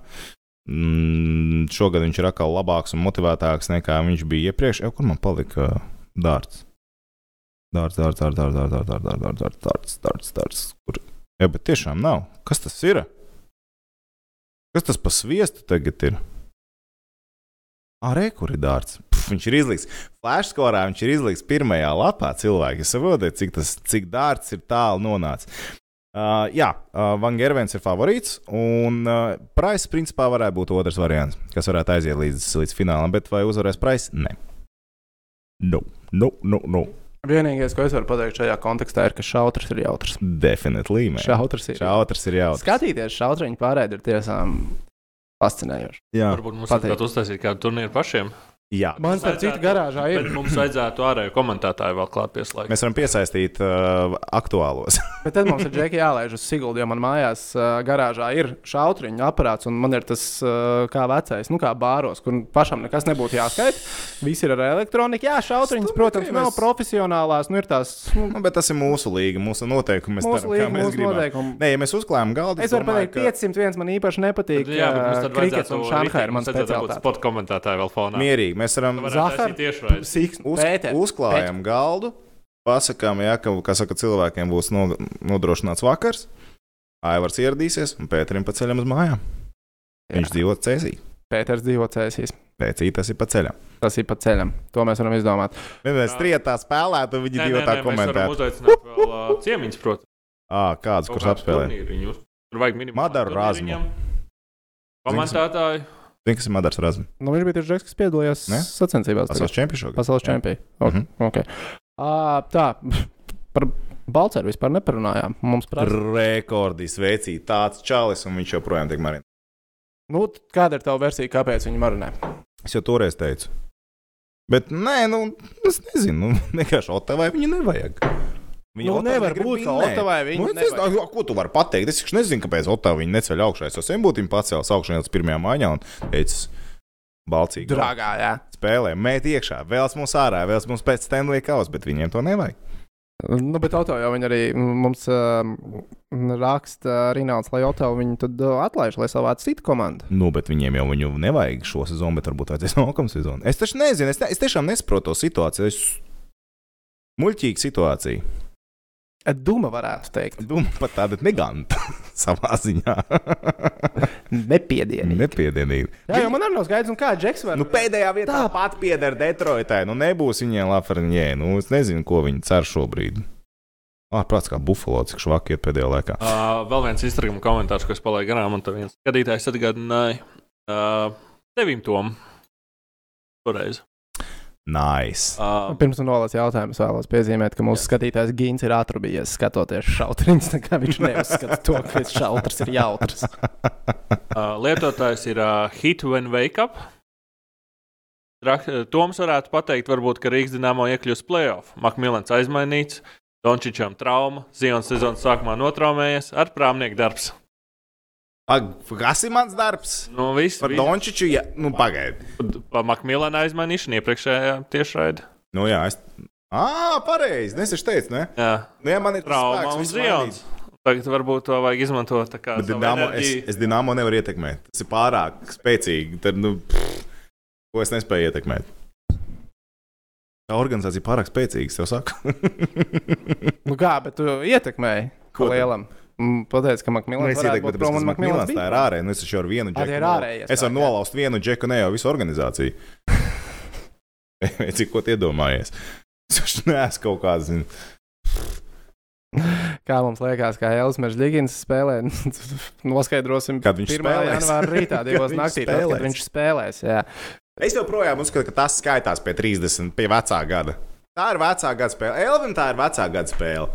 Mm, šogad viņš ir atkal labāks un motivētāks nekā viņš bija iepriekš. Jau kur man palika uh, dārts? Dārts, dārts, dārts, dārts, dārts, dārts, dārts, dārts, dārts, dārts, dārts, dārts. Kur? Jā, bet tiešām nav. Kas tas ir? Kas tas pa sviestu tagad ir? Arī kur ir dārts? Pf, viņš ir izlikts. Flashskorā viņš ir izlikts pirmajā lapā. Cilvēki saprotiet, cik, tas, cik dārts ir tālu nonācis. Uh, jā, uh, Van Gervens ir favorīts, un uh, Price principā varētu būt otrs variants, kas varētu aiziet līdz, līdz finālam, bet vai uzvarēs Price? Nē. No, no, no, no. Vienīgais, ko es varu pateikt šajā kontekstā, ir, ka šautrs ir jautrs. Definitely. man. Šautrs ir. Šautrs ir jautrs. Skatīties šautriņu pārēdi ir tiešām fascinējoši. Jā, Varbūt mums Pateikt. vajadzētu uztaisīt kādu turnīru pašiem. Jā. Man starp citu garāžā ir. Bet mums vajadzētu ārēju komentētāju vēl klāt pieslēgt. Mēs varam piesaistīt uh, aktuālos. (laughs) Bet tad mums ir džeki jālaiž uz Siguldu, jo man mājās uh, garāžā ir šautriņu aparāts, un man ir tas uh, kā vecais, nu kā bāros, kur pašam nekas nebūtu jāskaita. Viss ir ar elektroniku. Jā, šautriņas, protams, ka nav mēs- profesionālās. Nu, ir tās nu, Nu, bet tas ir mūsu līga, mūsu noteikumi. Mēs mūsu līnija, mēs mūsu gribam. noteikumi. Nē, ja mēs uzklājam galdu, Es varu pateikt, 501 man īpaši nepatīk. Jā, bet mums uh, tad Krikets un Šanhai ir mans vajadzētu būt speciālitāte. spot komentētāju vēl fonā. Mierīgi, mēs varam Siks, uz, Pēter, uzklājam galdu, pasakām, ja, ka kā saka, cilvēkiem būs no, nodrošināts vakars. Aivars ieradīsies un Pēterim pa ceļam uz mājām. Viņš Jā. dzīvo cēsī. Pēters dzīvo cēsīs. Pēcī tas ir pa ceļam. Tas ir pa ceļam. To mēs varam izdomāt. Mēs trietā spēlētu, viņi divi tā Mēs varam komentētu. uzaicināt vēl uh, ciemiņus, protams. Ā, kāds, kurš apspēlē? Tur vajag minimāli. Madaru Razmu. Komentētāji. Zini, kas ir Madars Razms? Nu, viņš bija tieši Džeks, kas piedalījās Ne? sacensībās. Pasaules čempions šogad. Pasaules Jā. čempions. Mhm. Okay. Uh, tā, (laughs) par Balceru vispār neparunājām. Mums prasa, Rekordis veicīja tāds čalis, un viņš joprojām tiek marinēts. nu, kāda ir tava versija, kāpēc viņi marinē? Es jau toreiz teicu. Bet, nē, nu, es nezinu, nu, (laughs) vienkārši Otavai viņu nevajag. Nu, nevar būt, ka Otavai viņu nu, es nevajag. ko tu vari pateikt. Es nezinu, kāpēc Otavai viņu neceļ augšā. Es jau sen būtu pacēlis augšā līdz pirmajā maiņā un teicis, Balcīgi. Dragā, jā. Spēlē, mēt iekšā, vēlas mums ārā, vēlas mums pēc Stanley Kausa, bet viņiem to nevajag. Nu, bet auto jau viņi arī mums uh, raksta Rināls, lai auto viņu tad uh, atlaiž, lai savāc citu komandu. Nu, bet viņiem jau viņu nevajag šo sezonu, bet varbūt vajadzēs (laughs) nākamā sezonu. Es taču nezinu, es, ne, es tiešām nesaprotu to situāciju. Es... Muļķīga situācija. Duma varētu teikt. Doma pat tāda neganta (laughs) savā ziņā. (laughs) Nepiedienīgi. Nepiedienīga. Jā, jo man arī nav skaidrs, un kā Džeks var. Nu, pēdējā vietā Tā. pat pieder Detroitai. Nu, nebūs viņiem Lafreniē. Nu, es nezinu, ko viņi cer šobrīd. Ārprāts kā bufalo, cik švaki iet pēdējā laikā. Uh, vēl viens Instagram komentārs, ko es palaidu garām, un tas viens skatītājs atgādināja uh, tevim tom. Toreiz. Nice. Uh, Pirms tam nolaists jautājums, vēlos piezīmēt, ka mūsu skatītājs Gins ir atrubījies skatoties šautriņus. (laughs) Viņš neuzskata to, ka šautrs ir jautrs. uh, (laughs) lietotājs ir uh, Hit when Wake Up. Toms varētu pateikt, varbūt, ka Rīgas dīnāmo iekļūs playoff. Makmilans aizmainīts, Dončičam trauma, Zionas sezonas sākumā notraumējies ar prāmnieku darbs. Pag, kas ir mans darbs? Nu, viss, Par. Dončiču, ja, nu, pagaidi. Pa Makmilana aizmainīšanu iepriekšējā tiešraidē. Nu, jā, es. Ā, pareizi. Es taču teicu, ne? Jā, Nu, ja man ir tas trauma un Zions. Tagad varbūt to vajag izmantot tā kā Dinamo, es, enerģiju. es Dienāmo nevaru ietekmēt. Tas ir pārāk spēcīgi. Tad, nu, pff, ko es nespēju ietekmēt? Tā organizācija ir pārāk spēcīga, jau saku. (laughs) Nu kā, bet tu ietekmēji Ko ko tad? Lielam. Mm, Pateic, ka Nu, tāpēc, prom ka un Makmilans Makmilans tā ir ārēji. Nu, es taču ar vienu džeku. ir nol- ārējie Es varu nolauzt vienu džeku, ne jau visu organizāciju. Cik (laughs) ko tu iedomājies? Es neesmu kaut kāds. zini, Kā mums liekas, kā Elsmers Ligins spēlē, (laughs) noskaidrosim Kad viņš 1. spēlēs. janvāra rītā, (laughs) divos Kad viņš naktī, tad, spēlēs. kad viņš spēlēs. Jā. Es joprojām uzskatu, ka tas skaitās pie 30, pie vecā gada. Tā ir vecā gada spēle. Elvina tā ir vecā gada spēle.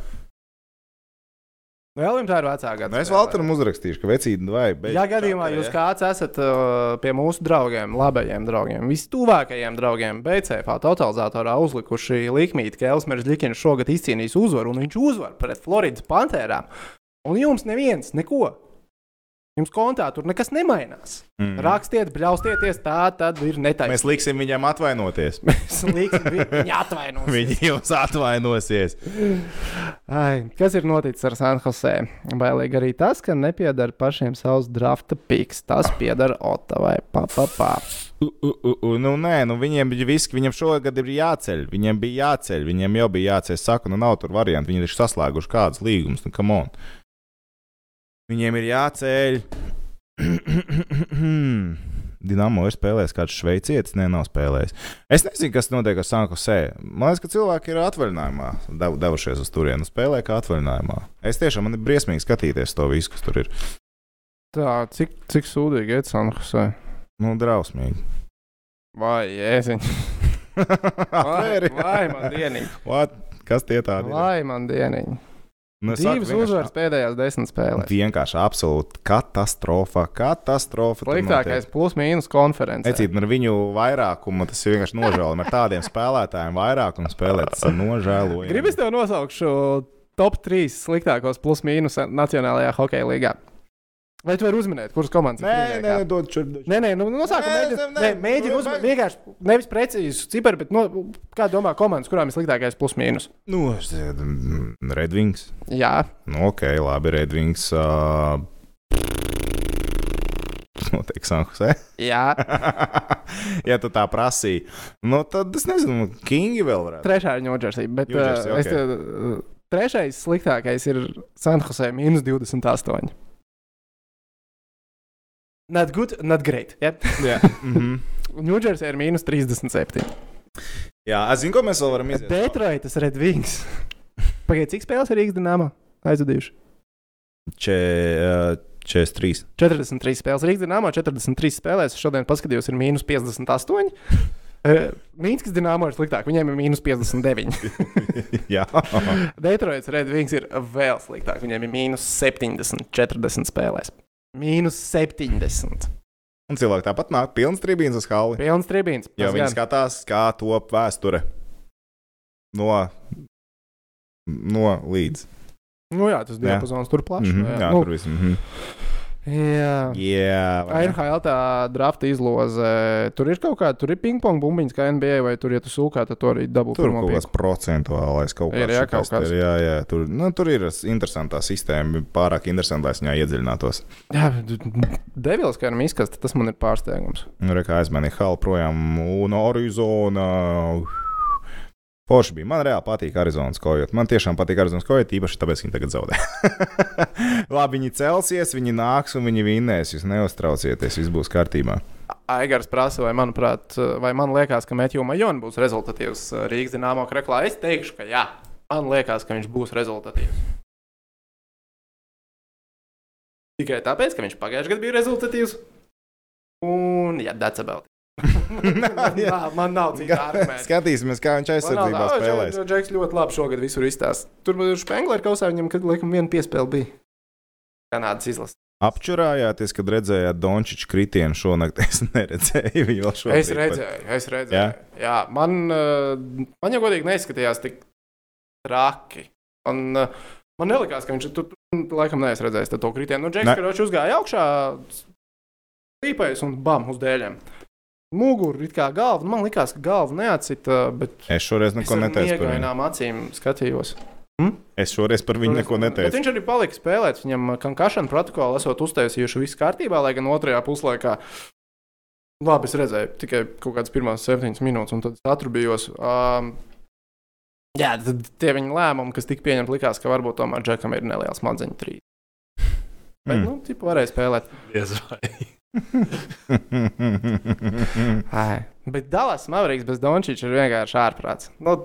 Vēl viņam tā ir vecāka gada. Nu, es. Valteram uzrakstīšu, ka vecīti vai beidz. Ja gadījumā jūs kāds esat uh, pie mūsu draugiem, labajiem draugiem, vistuvākajiem draugiem, BCF totalizatorā uzlikuši likmīti, ka Elsmers Džekins šogad izcīnīs uzvaru, un viņš uzvar pret Floridas Pantērām, un jums neviens neko. Jums kontā tur nekas nemainās. Mm. Rakstiet, bļaustieties, tā tad ir netaisnība. Mēs liksim viņam atvainoties. Mēs liksim, viņi atvainojas. (laughs) Viņi jums atvainosies. Ai, kas ir noticis ar San Jose? Bailīgi arī tas, ka nepiedara pašiem savus drafta piks. Tas piedara Otavai. Pa, pa, pa. U, u, u, nu, nē, nu, viņiem bija viss, viņiem šogad ir jāceļ. Viņiem bija jāceļ, viņiem jau bija jāceļ. Saku, nu, nav tur variantu. Viņi ir saslēguši kādus līgumus. Nu. Viņiem ir jāceļ. (clears throat) Dinamo ir spēlējis kāds šveicietis, ne, nav spēlējis. Es nezinu, kas notiek ar Sankosē. Man liekas, ka cilvēki ir atvaļinājumā, dev, devušies uz turieni, spēlē kā atvaļinājumā. Es tiešām man ir briesmīgi skatīties to visu, kas tur ir. Tā, cik, cik sūdīgi ir San Jose? Nu, drausmīgi. Vai, jēziņ. (laughs) Vai, vai man dieniņ. What? Kas tie tādi? Vai man dieniņ. Nu, es Divas uzvaras pēdējās desmit spēlēs. Vienkārši absolūti katastrofa. Katastrofa. Sliktākais notiek. plus mīnus konferences. Necīt, ar viņu vairākumu tas ir vienkārši nožēlojami. Ar tādiem spēlētājiem vairākumu spēlēt, tas ir nožēlojami. Gribas tev nosaukšu top 3 sliktākos plus mīnus Nacionālajā hokeja līgā. Vai tu vari uzminēt, kuras komandas ir Nē, nē, kā? dod čur. Nē, nē, nu, nosākam, Nē, mēģini, nē, nē, nē, mēģini nu, uzminēt vienkārši nevis precīzi cipari, bet, no, kā domā komandas, kurām ir sliktākais plus mīnus. Nu, mm, Redvings. Jā, Nu, ok, labi, Redvings. Uh... Noteikti Sankusē. jā. (laughs) ja tu tā prasīji, nu, tad es nezinu, Kingi vēl varētu. Trešā ir Ņūdžersija, bet New Jersey, uh, es, uh, trešais sliktākais ir San Jose minus 28. Not good, not great. Ja? Jā. (laughs) Mhm. Ņūdžersija ir minus 37. Jā, es zinu, ko mēs vēl varam izdarīt. Detroitas Red Wings. Pagaidiet, cik spēles ir Rīgas dīnāmā? Aizvadījuši. Če, uh, 43. 43 spēles. Rīgas dīnāmā 43 spēlēs. Šodien paskatījos, ir mīnus 58. Uh, Mīnskas dīnāmā ir sliktāk. Viņiem ir mīnus 59. (laughs) Jā, Detroitas Red Wings ir vēl sliktāk. Viņiem ir mīnus 70, 40 spēlēs. Mīnus 70. un cilvēki tāpat nāk, pilns trījums uz kalna. Pilns trījums. Jo viņi skatās, kā top vēsture. No, no līdz. Nu jā, tas diapazons tur plašs. Mhm, nu jā, nu, tur viss. Mhm. jā. Jā, ne? NHL tā drafta izloze. Tur ir kaut kāda, tur ir ping-pong bumbiņas, kā NBA, vai tur, ja tu sūkā, tad to arī dabū Tur kaut kāds procentuālais kaut kāds. jā, kaut kāds. ir, Jā, jā, tur, nu, tur ir interesantā sistēma. Pārāk interesantā es viņā iedziļinātos. Jā, Devils, kā ir izkasta, tas man ir pārsteigums. Nu, re, kā aizmanīja Halu projām un Arizona. Forši bija. Man reāli patīk Arizonas kojot. Man tiešām patīk Arizonas kojot, īpaši tāpēc, ka viņi tagad zaudē. (laughs) Labi, viņi celsies, viņi nāks un viņi vinnēs. Jūs neuztraucieties, viss būs kārtībā. Aigars prasa, vai, manuprāt, vai man liekas, ka Metju Majona būs rezultatīvs uh, Rīgas dīnāmo kreklā. Es teikšu, ka jā. Man liekas, ka viņš būs rezultatīvs. Tikai tāpēc, ka viņš pagājušajā gadā bija rezultatīvs. Un, jā, that's about it. Man, nav, man nav citu argumentu. Skatīsimies, kā viņš aizsardzībā spēlēs. Džeks ļoti labi šogad visur izstāsta. Tur bija Spengler kausā, viņam, kad laikam viena piespēle bija. Kanādas izlase. Apčurājāties, kad redzējāt Dončiča kritienu šonakt. (laughs) Es neredzēju viņu vēl šodien. Es redzēju, es redzēju. Jā? Jā, jā man, uh, man jau godīgi neizskatījās tik traki. Man, uh, man nelikās, ka viņš tur, tur laikam neesmu redzējis to kritienu. Nu, Džeks, kurš uzgāja augšā, stīpējas un bam uz dēļiem. Muguru it kā galva, man likās, ka galva neatcita, bet Es šoreiz es neko neteicu par viņu. miegainām acīm skatījos. Es šoreiz par viņu neko Bet neteicu. viņš arī palika spēlēt. Viņam kankašana protokolu esot uztaisījuši viss kārtībā, lai gan otrajā puslaikā. Labi, es redzēju tikai kaut kādas pirmās septiņas minūtes, un tad es atrubījos. Um, jā, tad tie viņa lēmumi, kas tika pieņemti, likās, ka varbūt tomēr Džekam ir neliels smadzeņu trīs. Bet, Mm. nu, tipu varēja spēlēt. Diez vai. Ai. Bet Dallas Mavericks bez Dončīča ir vienkārši ārprāts. Nu,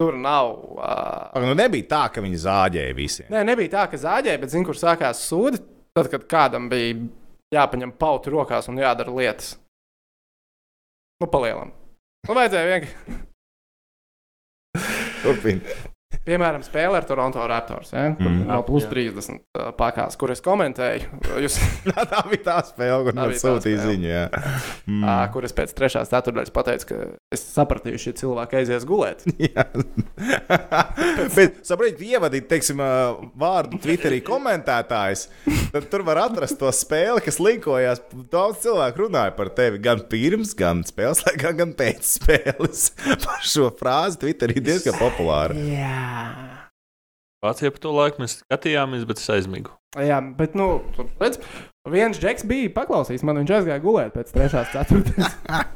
tur nav. Uh... Nu nebija tā, ka viņi zāģēja visiem. Nē, nebija tā, ka zāģēja, bet zinu, kur sākās sūdi. Tad, kad kādam bija jāpaņem pautu rokās un jādara lietas. Nu, palielam. Nu, vajadzēja vienkārši. Turpiniet. Piemēram, spēle ar Toronto Raptors, ja, kur mm. no plus 30 uh, pakās, kur es komentēju. Jūs... (laughs) tā bija tā spēle, kur man sūtīja ziņu. Jā. (laughs) Mm. Uh, kur es pēc trešās ceturtdaļas pateicu, ka es sapratu, ka šie cilvēki aizies gulēt. (laughs) Bet, saprotiet, ievadīt, teiksim, vārdu Twitterī komentētājs, tad tur var atrast to spēli, kas linkojās. Daudz cilvēku runāja par tevi gan pirms, gan spēles laikā, gan pēc spēles. Par šo frāzi Twitterī diezgan populāra. Jā. Vācijā par to laiku mēs skatījāmies, bet es aizmigu. Jā, bet, nu, redz, viens džeks bija paklausījis man, viņš aizgāja gulēt pēc trešās ceturtdienas. (laughs)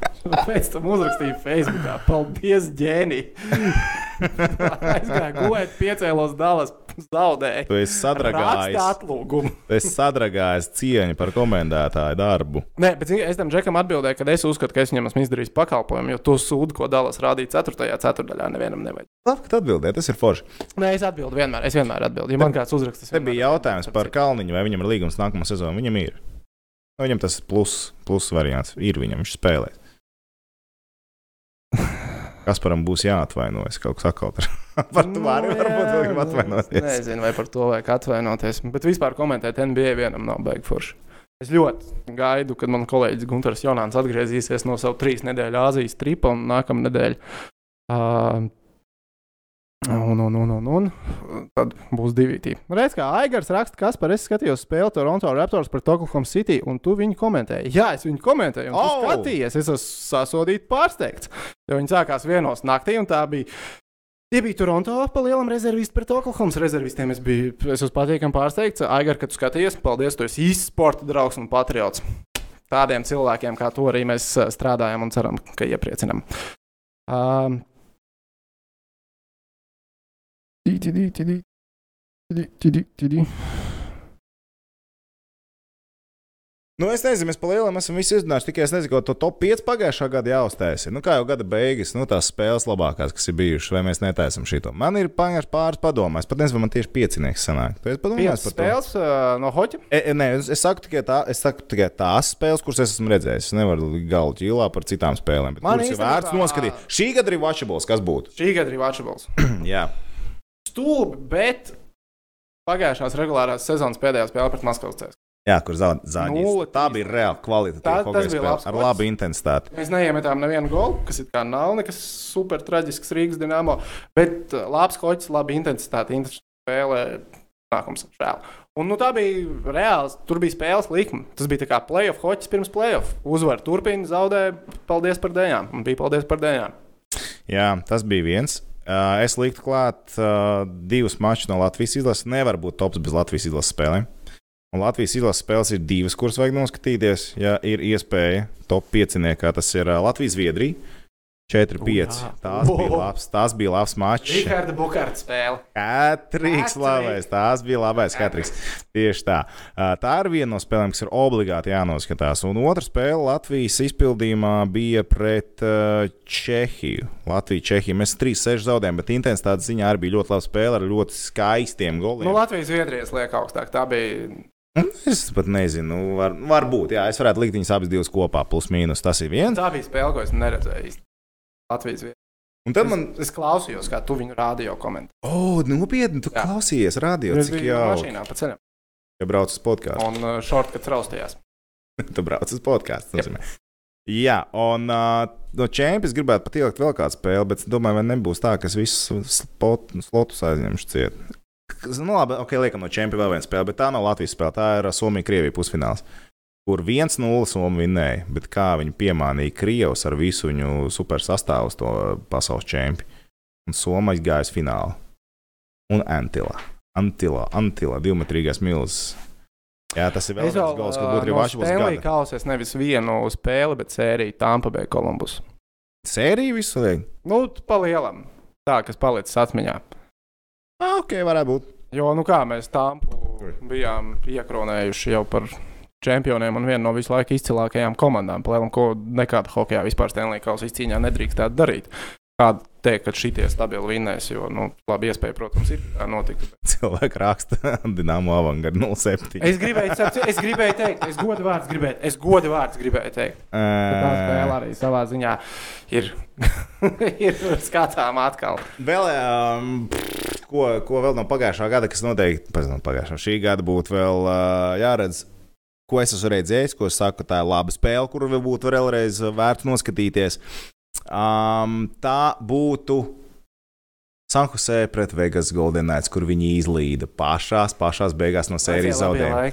Pēc tam uzrakstīja Facebookā, paldies, ģēni! (laughs) aizgāja gulēt, piecēlos dalas, (laughs) zaudēja. Tu esi sadragājis atlūgumu. tu esi sadragājis cieņu par komentētāju darbu. Nē, bet es tam džekam atbildēju, ka es uzskatu, ka es viņam esmu izdarījis pakalpojumu, jo to sūdu, ko Dallas rādīja 4. ceturdaļā, nevienam nevajag. Labi, ka atbildēji, tas ir forši. Nē, es atbildu vienmēr, es vienmēr atbildu. Ja man kāds uzraksta, tas Te bija jautājums par Kalniņu, vai viņam ir līgums nākamā sezonā. Viņam ir. Nu, Viņam tas plus, plus variants ir, viņam viņš spēlē. Kasparam būs jāatvainojas kaut kas atkal. (laughs) par to arī varbūt vajag atvainoties. Nezinu, vai par to vajag atvainoties. Bet vispār komentēt NBA vienam nav baigi forši. Es ļoti gaidu, kad man kolēģis Gunārs Jonāns atgriezīsies no savu trīs nedēļu Āzijas tripa un nākamā nedēļa. Uh, Un, un, un, un, un tad būs divi tīri. Redz, kā Aigars raksta, kas par es skatījos spēli Toronto Raptors pret Oklahoma City, un tu viņu komentēji. Jā, es viņu komentēju, un Oh! skatījies. Es esmu sasodīts, pārsteigts. Jo viņi sākās vienos naktī, un tā bija. Tie bija Toronto pa lielam rezervistu pret Oklahoma rezervistiem. Es biju es patīkami pārsteigts. Aigar, kad tu skatījies, paldies, tu esi īsts sporta draugs un patriots. Tādiem cilvēkiem kā tu arī mēs ā, strādājam un ceram, ka iepriecinām. Um, Tī, tī, tī, tī, tī, tī, tī, tī, Nu, es nezinu, mēs pa lielam esam visi izdarījuši. Tikai es nezinu, ko to top 5 pagājušā gada jāuztaisa. Nu, kā jau gada beigas, nu, tās spēles labākās, kas ir bijušas, vai mēs netaisam šito. Man ir pāris padomās. Pat nezinu, vai man tieši piecinieks sanāk. Tu esi padomājis par to? spēles uh, no hoķa. E, e, nē, es, es, saku tikai tā, es saku tikai tās spēles, kuras es esmu redzējis. Es nevaru galu ķīlā par citām spēlēm. Bet Man ir vērts noskatīt. Šī gada ir watchables, kas būtu. Šī gada ir Watchables. (clears throat) Jā, Stulbi, bet pagājušās regulārās sezonas pēdējā spēle pret Maskavas CSKA. Jā kur zāģis. Nulle Tā bija reāli Tā- kvalitatīva tas bija labs ar labu intensitāti. Mēs neiemetām nevienu golu, kas it kā nav nekas super traģisks Rīgas dīnāmo, bet uh, labs hoķis, laba intensitāte, interesanta spēle, nākums žēl. Un, nu, tā bija reāls. Tur bija spēles likme. Tas bija tā kā playoff hoķis pirms playoff. Uzvar turpina, zaudē. Paldies par dēļām. Un bija paldies par dēļām. Jā, tas bija viens. Uh, es liktu klāt uh, divus mačus no Latvijas izlases. Nevar būt tops bez Latvijas izlases spēlēm. Un Latvijas izlases spēles ir divas, kuras vajag noskatīties. Ja ir iespēja top 5, tas ir uh, Latvijas-Zviedrija. 4, 5. jā. Tās bija (laughs) labs, tās bija labs mačs. Riharda Bukārta spēle. Hat-trick. labais, tās bija labais katrīgs. Tieši tā. Tā ir viena no spēlēm, kas ir obligāti jānoskatās. Un otra spēle Latvijas izpildījumā bija pret Čehiju. Latviju, Čehiju. Mēs 3-6 zaudējām, bet intensitātes ziņā arī bija ļoti laba spēle ar ļoti skaistiem goliem. Nu, Latvijas Zviedrijas liek augstāk. Tā bija. Es pat nezinu, nu, var, varbūt, jā, es varētu likt viņas abas divas kopā, plus mīnus. Tas ir viens. Tā bija spēle, ko es neredzēju īsti. Latvijas Zviedrijas. Un tad man, Es, es klausījos, kā tu viņu rādio komentē. oh, nopietni, tu Jā. klausies, radio, Es biju mašīnā pa ceļam. ja brauc uz podkāstu. Un uh, šortkats raustījās. (laughs) Tu brauc uz podkāstu. Jā, un uh, no čempiona gribētu pat ielikt vēl kādu spēli, bet es domāju, vai nebūs tā, ka es visus slotus aizņemšu ciet. Nu, labi, ok, liekam no čempiona vēl viena spēle, bet tā nav Latvijas spēle. Tā ir uh, Somija-Krievija pusfināls, kur 1-0 Somija vinnēja, bet kā viņi piemānīja Krievus ar visu viņu super sastāvu to pasaules čempionu. Un Somija gāja uz finālu. Un Antila. Antila, Antila, divmetrīgais milzis. Jā, tas ir vēl viens gols, kas būtu arī Vašavas Stanley gada. Kauses nevis vienu spēli, bet sēriju Tampa Bay Columbus. Sērija visu liek. Nu, pa lielam. Tā, kas palicis atmiņā. Ah, ok, varētu būt. Jo, nu kā mēs Tampu bijām iekronējuši jau par čempioniem un vienu no visu laiku izcilākajām komandām, pa lielam, ko nekāda hokeja vispār Stanley Kauses izcīņā nedrīkstētu darīt. Kāda teikt, ka šitie stabili vinnēs, jo, nu, labi, iespēja, protams, ir tā notikt. Cilvēki raksta (laughs) Dienāmo avangardu 07. Es gribēju, es gribēju teikt, es godu vārds gribēju, es godu vārds gribēju teikt. Tā spēle arī savā ziņā ir, (laughs) ir skatāma atkal. Vēl, um, ko, ko vēl no pagājušā gada, kas noteikti no pagājušā šī gada būtu vēl uh, jāredz. Ko es esmu redzējis, ko es saku, tā ir laba spēle, kuru būtu vēlreiz vērts noskatīties. Um, tā būtu Sanhusē pret Vegas Golden Knights, kur viņi izlīda pašās, pašās beigās no sērijas zaudējuma.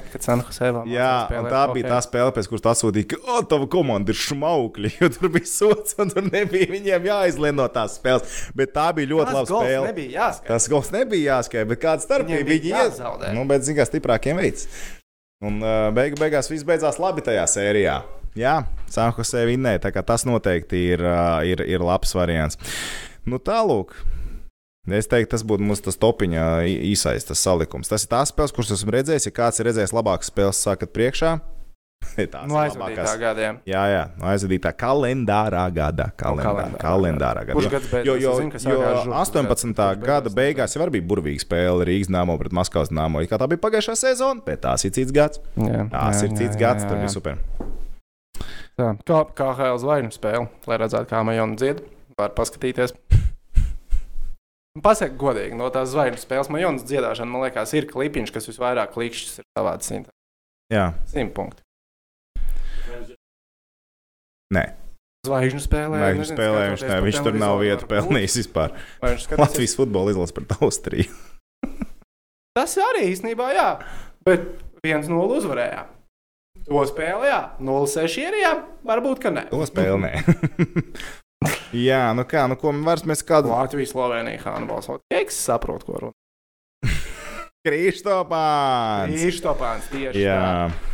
Jā, un tā bija tā spēle, pēc kuras tu atsūtīji, ka, oh, tava komanda ir šmaukļi, (laughs) jo tur bija sots, un tur nebija viņiem jāizlien no tās spēles. Bet tā bija ļoti Tas laba spēle. Tas gols nebija jāskaita, bet kāda starpība viņi jāzaudē. Nu, bet, zināmā mērā, stiprākiem veids. Un uh, beigu, beigās viss beidzās labi tajā sērijā. Jā, Sanhusē vinnēja, tā kā tas noteikti ir, uh, ir, ir labs variants. Nu, tālāk. Es teiktu, tas būtu mūsu tas topiņa īsais tas salikums. Tas ir tās spēles, kuras esmu redzējis. Ja kāds ir redzējis labākas spēles, sākat priekšā. (laughs) Tās No aizvadītā gadiem. Jā, jā, no aizvadītā kalendārā gada. Kalendārā, kalendārā kalendārā gada. Kurš Jo- gads beidzās? Jo, jo, zinu, jo žurkas 18. gads. Kurš gada beigās jau bija burvīga spēle Rīgas nāmo pret Maskavas nāmo. Kā tā bija pagājušā sezona, bet tās ir cits gads. Jā, Tās jā, ir cits jā, gads, jā, jā. bija super. Tā, kā HL zvaigžņu spēle, lai redzētu, kā Majona dzied, var paskatīties. Pasaka godīgi, no tās zvaigžņu spēles Majonas dziedāšana, man liekas, ir klipiņš, kas visvairāk klikšķis ir savāds simt, Jā, simt punkti. nē, Zvaigžņu spēlē. Zvaigžņu spēlē viņš, ne, viņš tur nav vietu pelnījis vispār. Latvijas futbola izlases pret Austriju. (laughs) Tas arī īstenībā, jā, bet 1-0 uzvarējām. To spēlējā, 0-6 ierijām, varbūt, ka ne. To spēlē. nē. (laughs) Jā, nu kā, nu ko vairs mēs kādu Latvijas, Slovenija, Hānabals. Es saprotu, ko runa. Kristopāns. Īštopāns tieši. Jā. tā.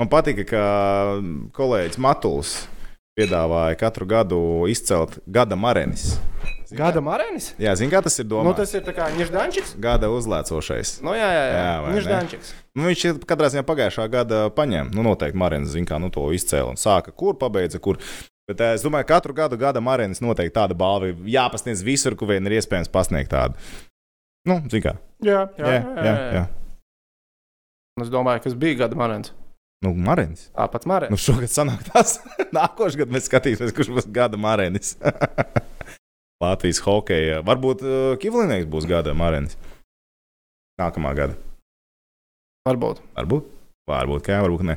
Man patika, ka kolēģis Matuls piedāvāja katru gadu izcelt gada marenis. Zini Gada marēnis? Jā, zini, kā tas ir Nu, domāts? tas ir kā Niždančiks. Gada uzlēcošais. Nu, jā, jā, jā. Jā? Niždančiks. Nu, viņš ir katrā ziņā pagājušā gada paņēma. Nu, noteikti Marijas zina, kā nu, to izcēla un sāka, kur pabeidza, kur. Bet eh, es domāju, ka katru gadu gada Marijas noteikti tāda balva ir jāpasniedz visur, kur vien ir iespējams pasniegt tādu. Nu, zini, kā. Jā, jā, Jā, jā, jā. Es domāju, kas bija gada marēnis. Nu, Marijas. Tāpat marēnis. Nu, šogad sanāk tas. (laughs) Nākošais gads mēs skatīsimies, kurš būs gada Marijas. (laughs) Latvijas hokeja. Varbūt uh, Kivlinieks būs gada Marijas. Nākamā gada. Varbūt. Varbūt. Varbūt, ka jā, varbūt ne.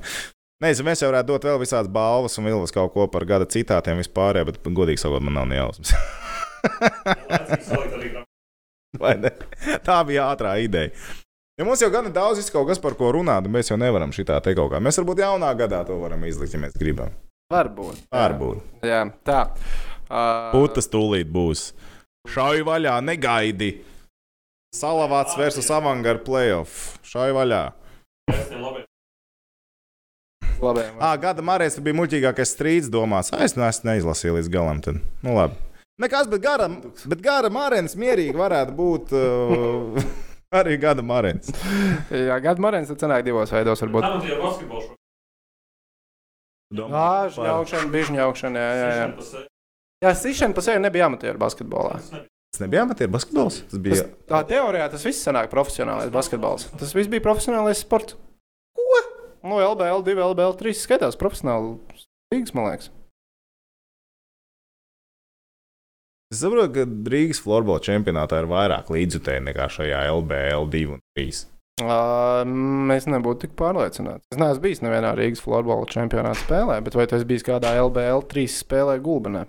Nezinu, mēs jau varētu dot vēl visādas balvas un vilnas kaut ko par gada citātiem vispār, bet, godīgi sakot, man nav ne jausmas. (laughs) Vai ne? Tā bija ātrā ideja. Ja mums jau gan ir daudz kaut kas, par ko runāt, tad mēs jau nevaram šitā te kaut kā. Mēs varbūt jaunā gadā to varam izlikt, ja mēs gribam. Varbūt. Varbūt. Jā, tā. Uh, Putas tūlīt būs. Šauj vaļā, negaidi. Salavāts versus avangarda playoff. Šauj vaļā. Labi. Ah, gada marēs bija muļķīgākais strīds, domās. Es nu esmu neizlasījis līdz galam. Tad. Nu, labi. Nekas, bet gara, bet gara marēns mierīgi varētu būt uh, (laughs) arī gada marēns. Jā, gada marēnis tad sanāk divos veidos. Varbūt. Jā, žņaukšana, bija žņaukšana. Jā, jā, jā. Jā, sišana pa sevi nebija amatieru basketbolā. Tas nebija amatieru basketbols. Tas bija. Tas, tā teorijā tas viss sanāk profesionālais basketbols. Tas viss bija profesionālais sports. Ko? Nu, LBL 2, LBL 3 skatās profesionāli līgas, man liekas. Es saprotu, ka Rīgas florbola čempionātā ir vairāk līdzjutēji nekā šajā LBL 2 un 3. Uh, es nebūtu tik pārliecināts. Es neesmu bijis nevienā Rīgas florbola čempionāta spēlē, bet vai tu esi bijis kādā LBL 3 spēlē gulbenē?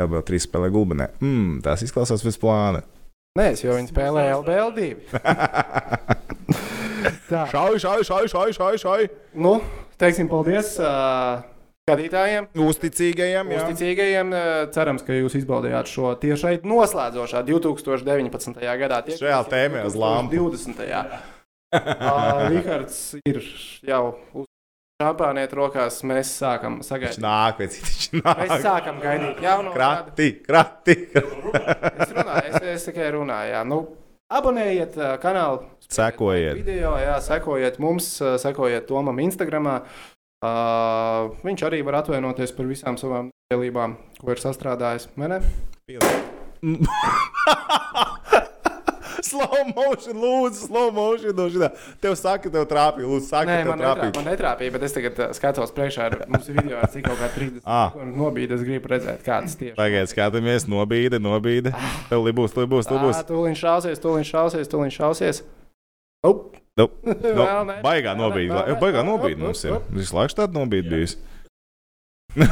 LBL 3 spēlē gulbenē. Mm, tas izklausās pēc plāna. Nē, es jau viņu spēlēju LBL 2. (laughs) Šauj, šauj, šauj, šauj, šauj, šauj. Nu, teiksim, paldies uh, skatītājiem. Uzticīgajiem, jā. Uzticīgajiem uh, cerams, ka jūs izbaudījāt šo tiešai noslēdzošā 2019. gadā. Tiekamies Šajā tēmā uz lampu. 20. uh, Rihards ir jau uz šāpāniet rokās. Mēs sākam Viņš sagaidīt. nāk, pēc viņš Mēs nāk. sākam gaidīt jaunu Krati, krati. Es, runāju, es, es tikai runāju. Jā. Nu, abonējiet uh, kanālu. Sekojiet. Video, jā, sekojiet mums, uh, sekojiet Tomam Instagram. Uh, viņš arī var atvainoties par visām savām dēlībām, ko ir sastrādājis. vai ne? (laughs) (laughs) slow motion, lūdzu, slow motion. No šitā. tev saka, tev trāpīja, lūdzu, saka, Nē, tev man netrāpīja. trāpīja. Man netrāpīja, bet es tagad uh, skatos priekšā. ar- Mums video ar cik kaut kā 30 Ah. nobīdi. Es gribu redzēt, kāds tieši. Pagaidiet, skatāmies, nobīde, nobīde. Tev libūs, libūs, libūs. Ā, Tūlīt šausies, tūlīt šausies, tūlīt šausies. Up. (laughs) Nu, Vēl nu, ne. baigā ne. Baigā up, mums ir. Visu laiku tāda nobīde bijusi. (laughs)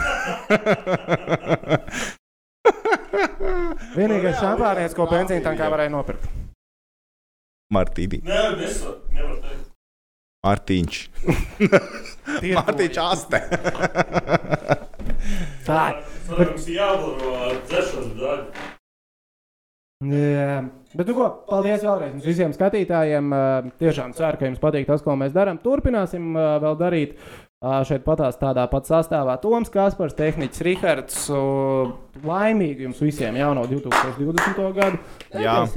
Vienīgais šampānietis, ko benzīna tankā varēja nopirkt. Martīdi. Nē, nevar, nevar teikt. Martīņš. (laughs) Martīņš aste. (laughs) Tā. Dzeršanas daļa. Jā, bet nu ko, paldies vēlreiz jums visiem skatītājiem. Tiešām ceru, ka jums patīk tas, ko mēs darām. Turpināsim vēl darīt. Šeit patās tādā pat sastāvā Toms Kaspars, tehniķis Rihards. Laimīgi jums visiem jauno 2020. gadu. Jā. Tā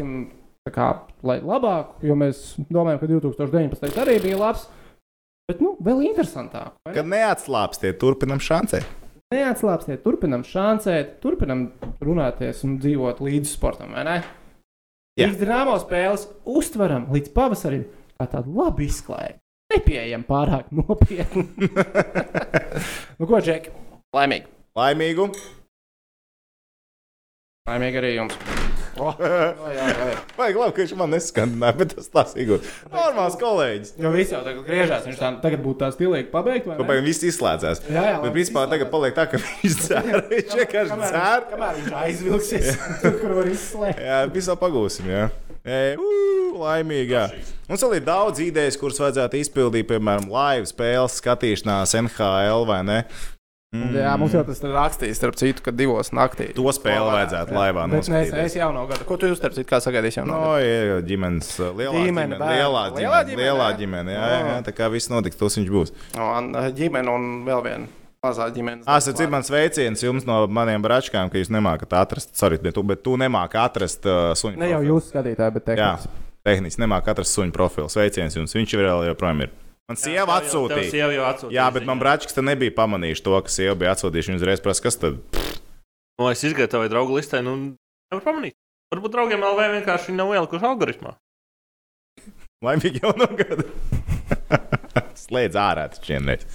kā, lai labāk, jo mēs domājam, ka 2019. arī bija labs. Bet, nu, vēl interesantāk. vai? Kad neatslāpstiet, turpinam šancē. Neatslāpstiet, turpinam šancēt, turpinam runāties un dzīvot līdz sportam, vai ne? Jā. Līdz dīnāmo spēles uztveram līdz pavasarim kā tādu labu izklaidu. Nepieejam pārāk nopietni. (laughs) nu, ko, Džeki? Laimīgi. Laimīgu! Laimīgi arī jums. Oh, jā, jā, jā. Vajag labi, ka viņš man neskandināja, bet tas tas ir gudrs. Normāls kolēģis. Jo viss jau tagad griežās. Viņš tā, tagad būtu tā stilīgi pabeigt. vai ne? Kāpēc viss izslēdzās? Jā, jā, Bet principā tagad paliek tā, ka viņš (laughs) dzēra. Viņš vienkārši dzēra. Kamēr viņš aizvilksies, (laughs) tur, kur var izslēgt. Jā, visā pagūsim. Jā. E, uu, laimīgi. Jā. Mums vēl ir daudz idejas, kuras vajadzētu izpildīt, piemēram, live spēles skatīšanās NHL vai ne. Mm. Jā, mums jau tas ir rakstīts, starp citu, ka divos naktī. To spēli vajadzētu laivā Bet es, noskatīties. es jau no gada. Ko tu jūs starp citu kā sagaidīsi jau no No, gada? ir ģimenes, uh, lielā Ģimene, ģimene, lielā Lielā ģimene, ģimene, lielā jā? ģimene. Jā, jā, tā kā viss notiks, tas viņš būs. Un uh, ģimene un vēl viena mazā ģimene. Ah, tas ir mans veiciens jums no maniem bračkām, ka jūs nemākat atrast, sorry, bet tu, bet tu nemāki atrast uh, suņu. Ne jau jūs skatītāji, bet Jā, tehniski. tehniski nemāki atrast suņu profilu. Sveiciens jums, viņš vēl joprojām ir. Man sieva atsūtīja. Sieva jau atsūtīja. Jā, bet man bračks te nebija pamanījuši to, ka sieva bija atsūtījuši. Viņa uzreiz prasa, kas tad? Nu, es izgatavoju draugu listē, nu, nevar pamanīt. Varbūt draugiem LV vienkārši nav ielikuši algoritmā. Laimīgi jau no gada. (laughs) Slēdz ārā, taču vienreiz.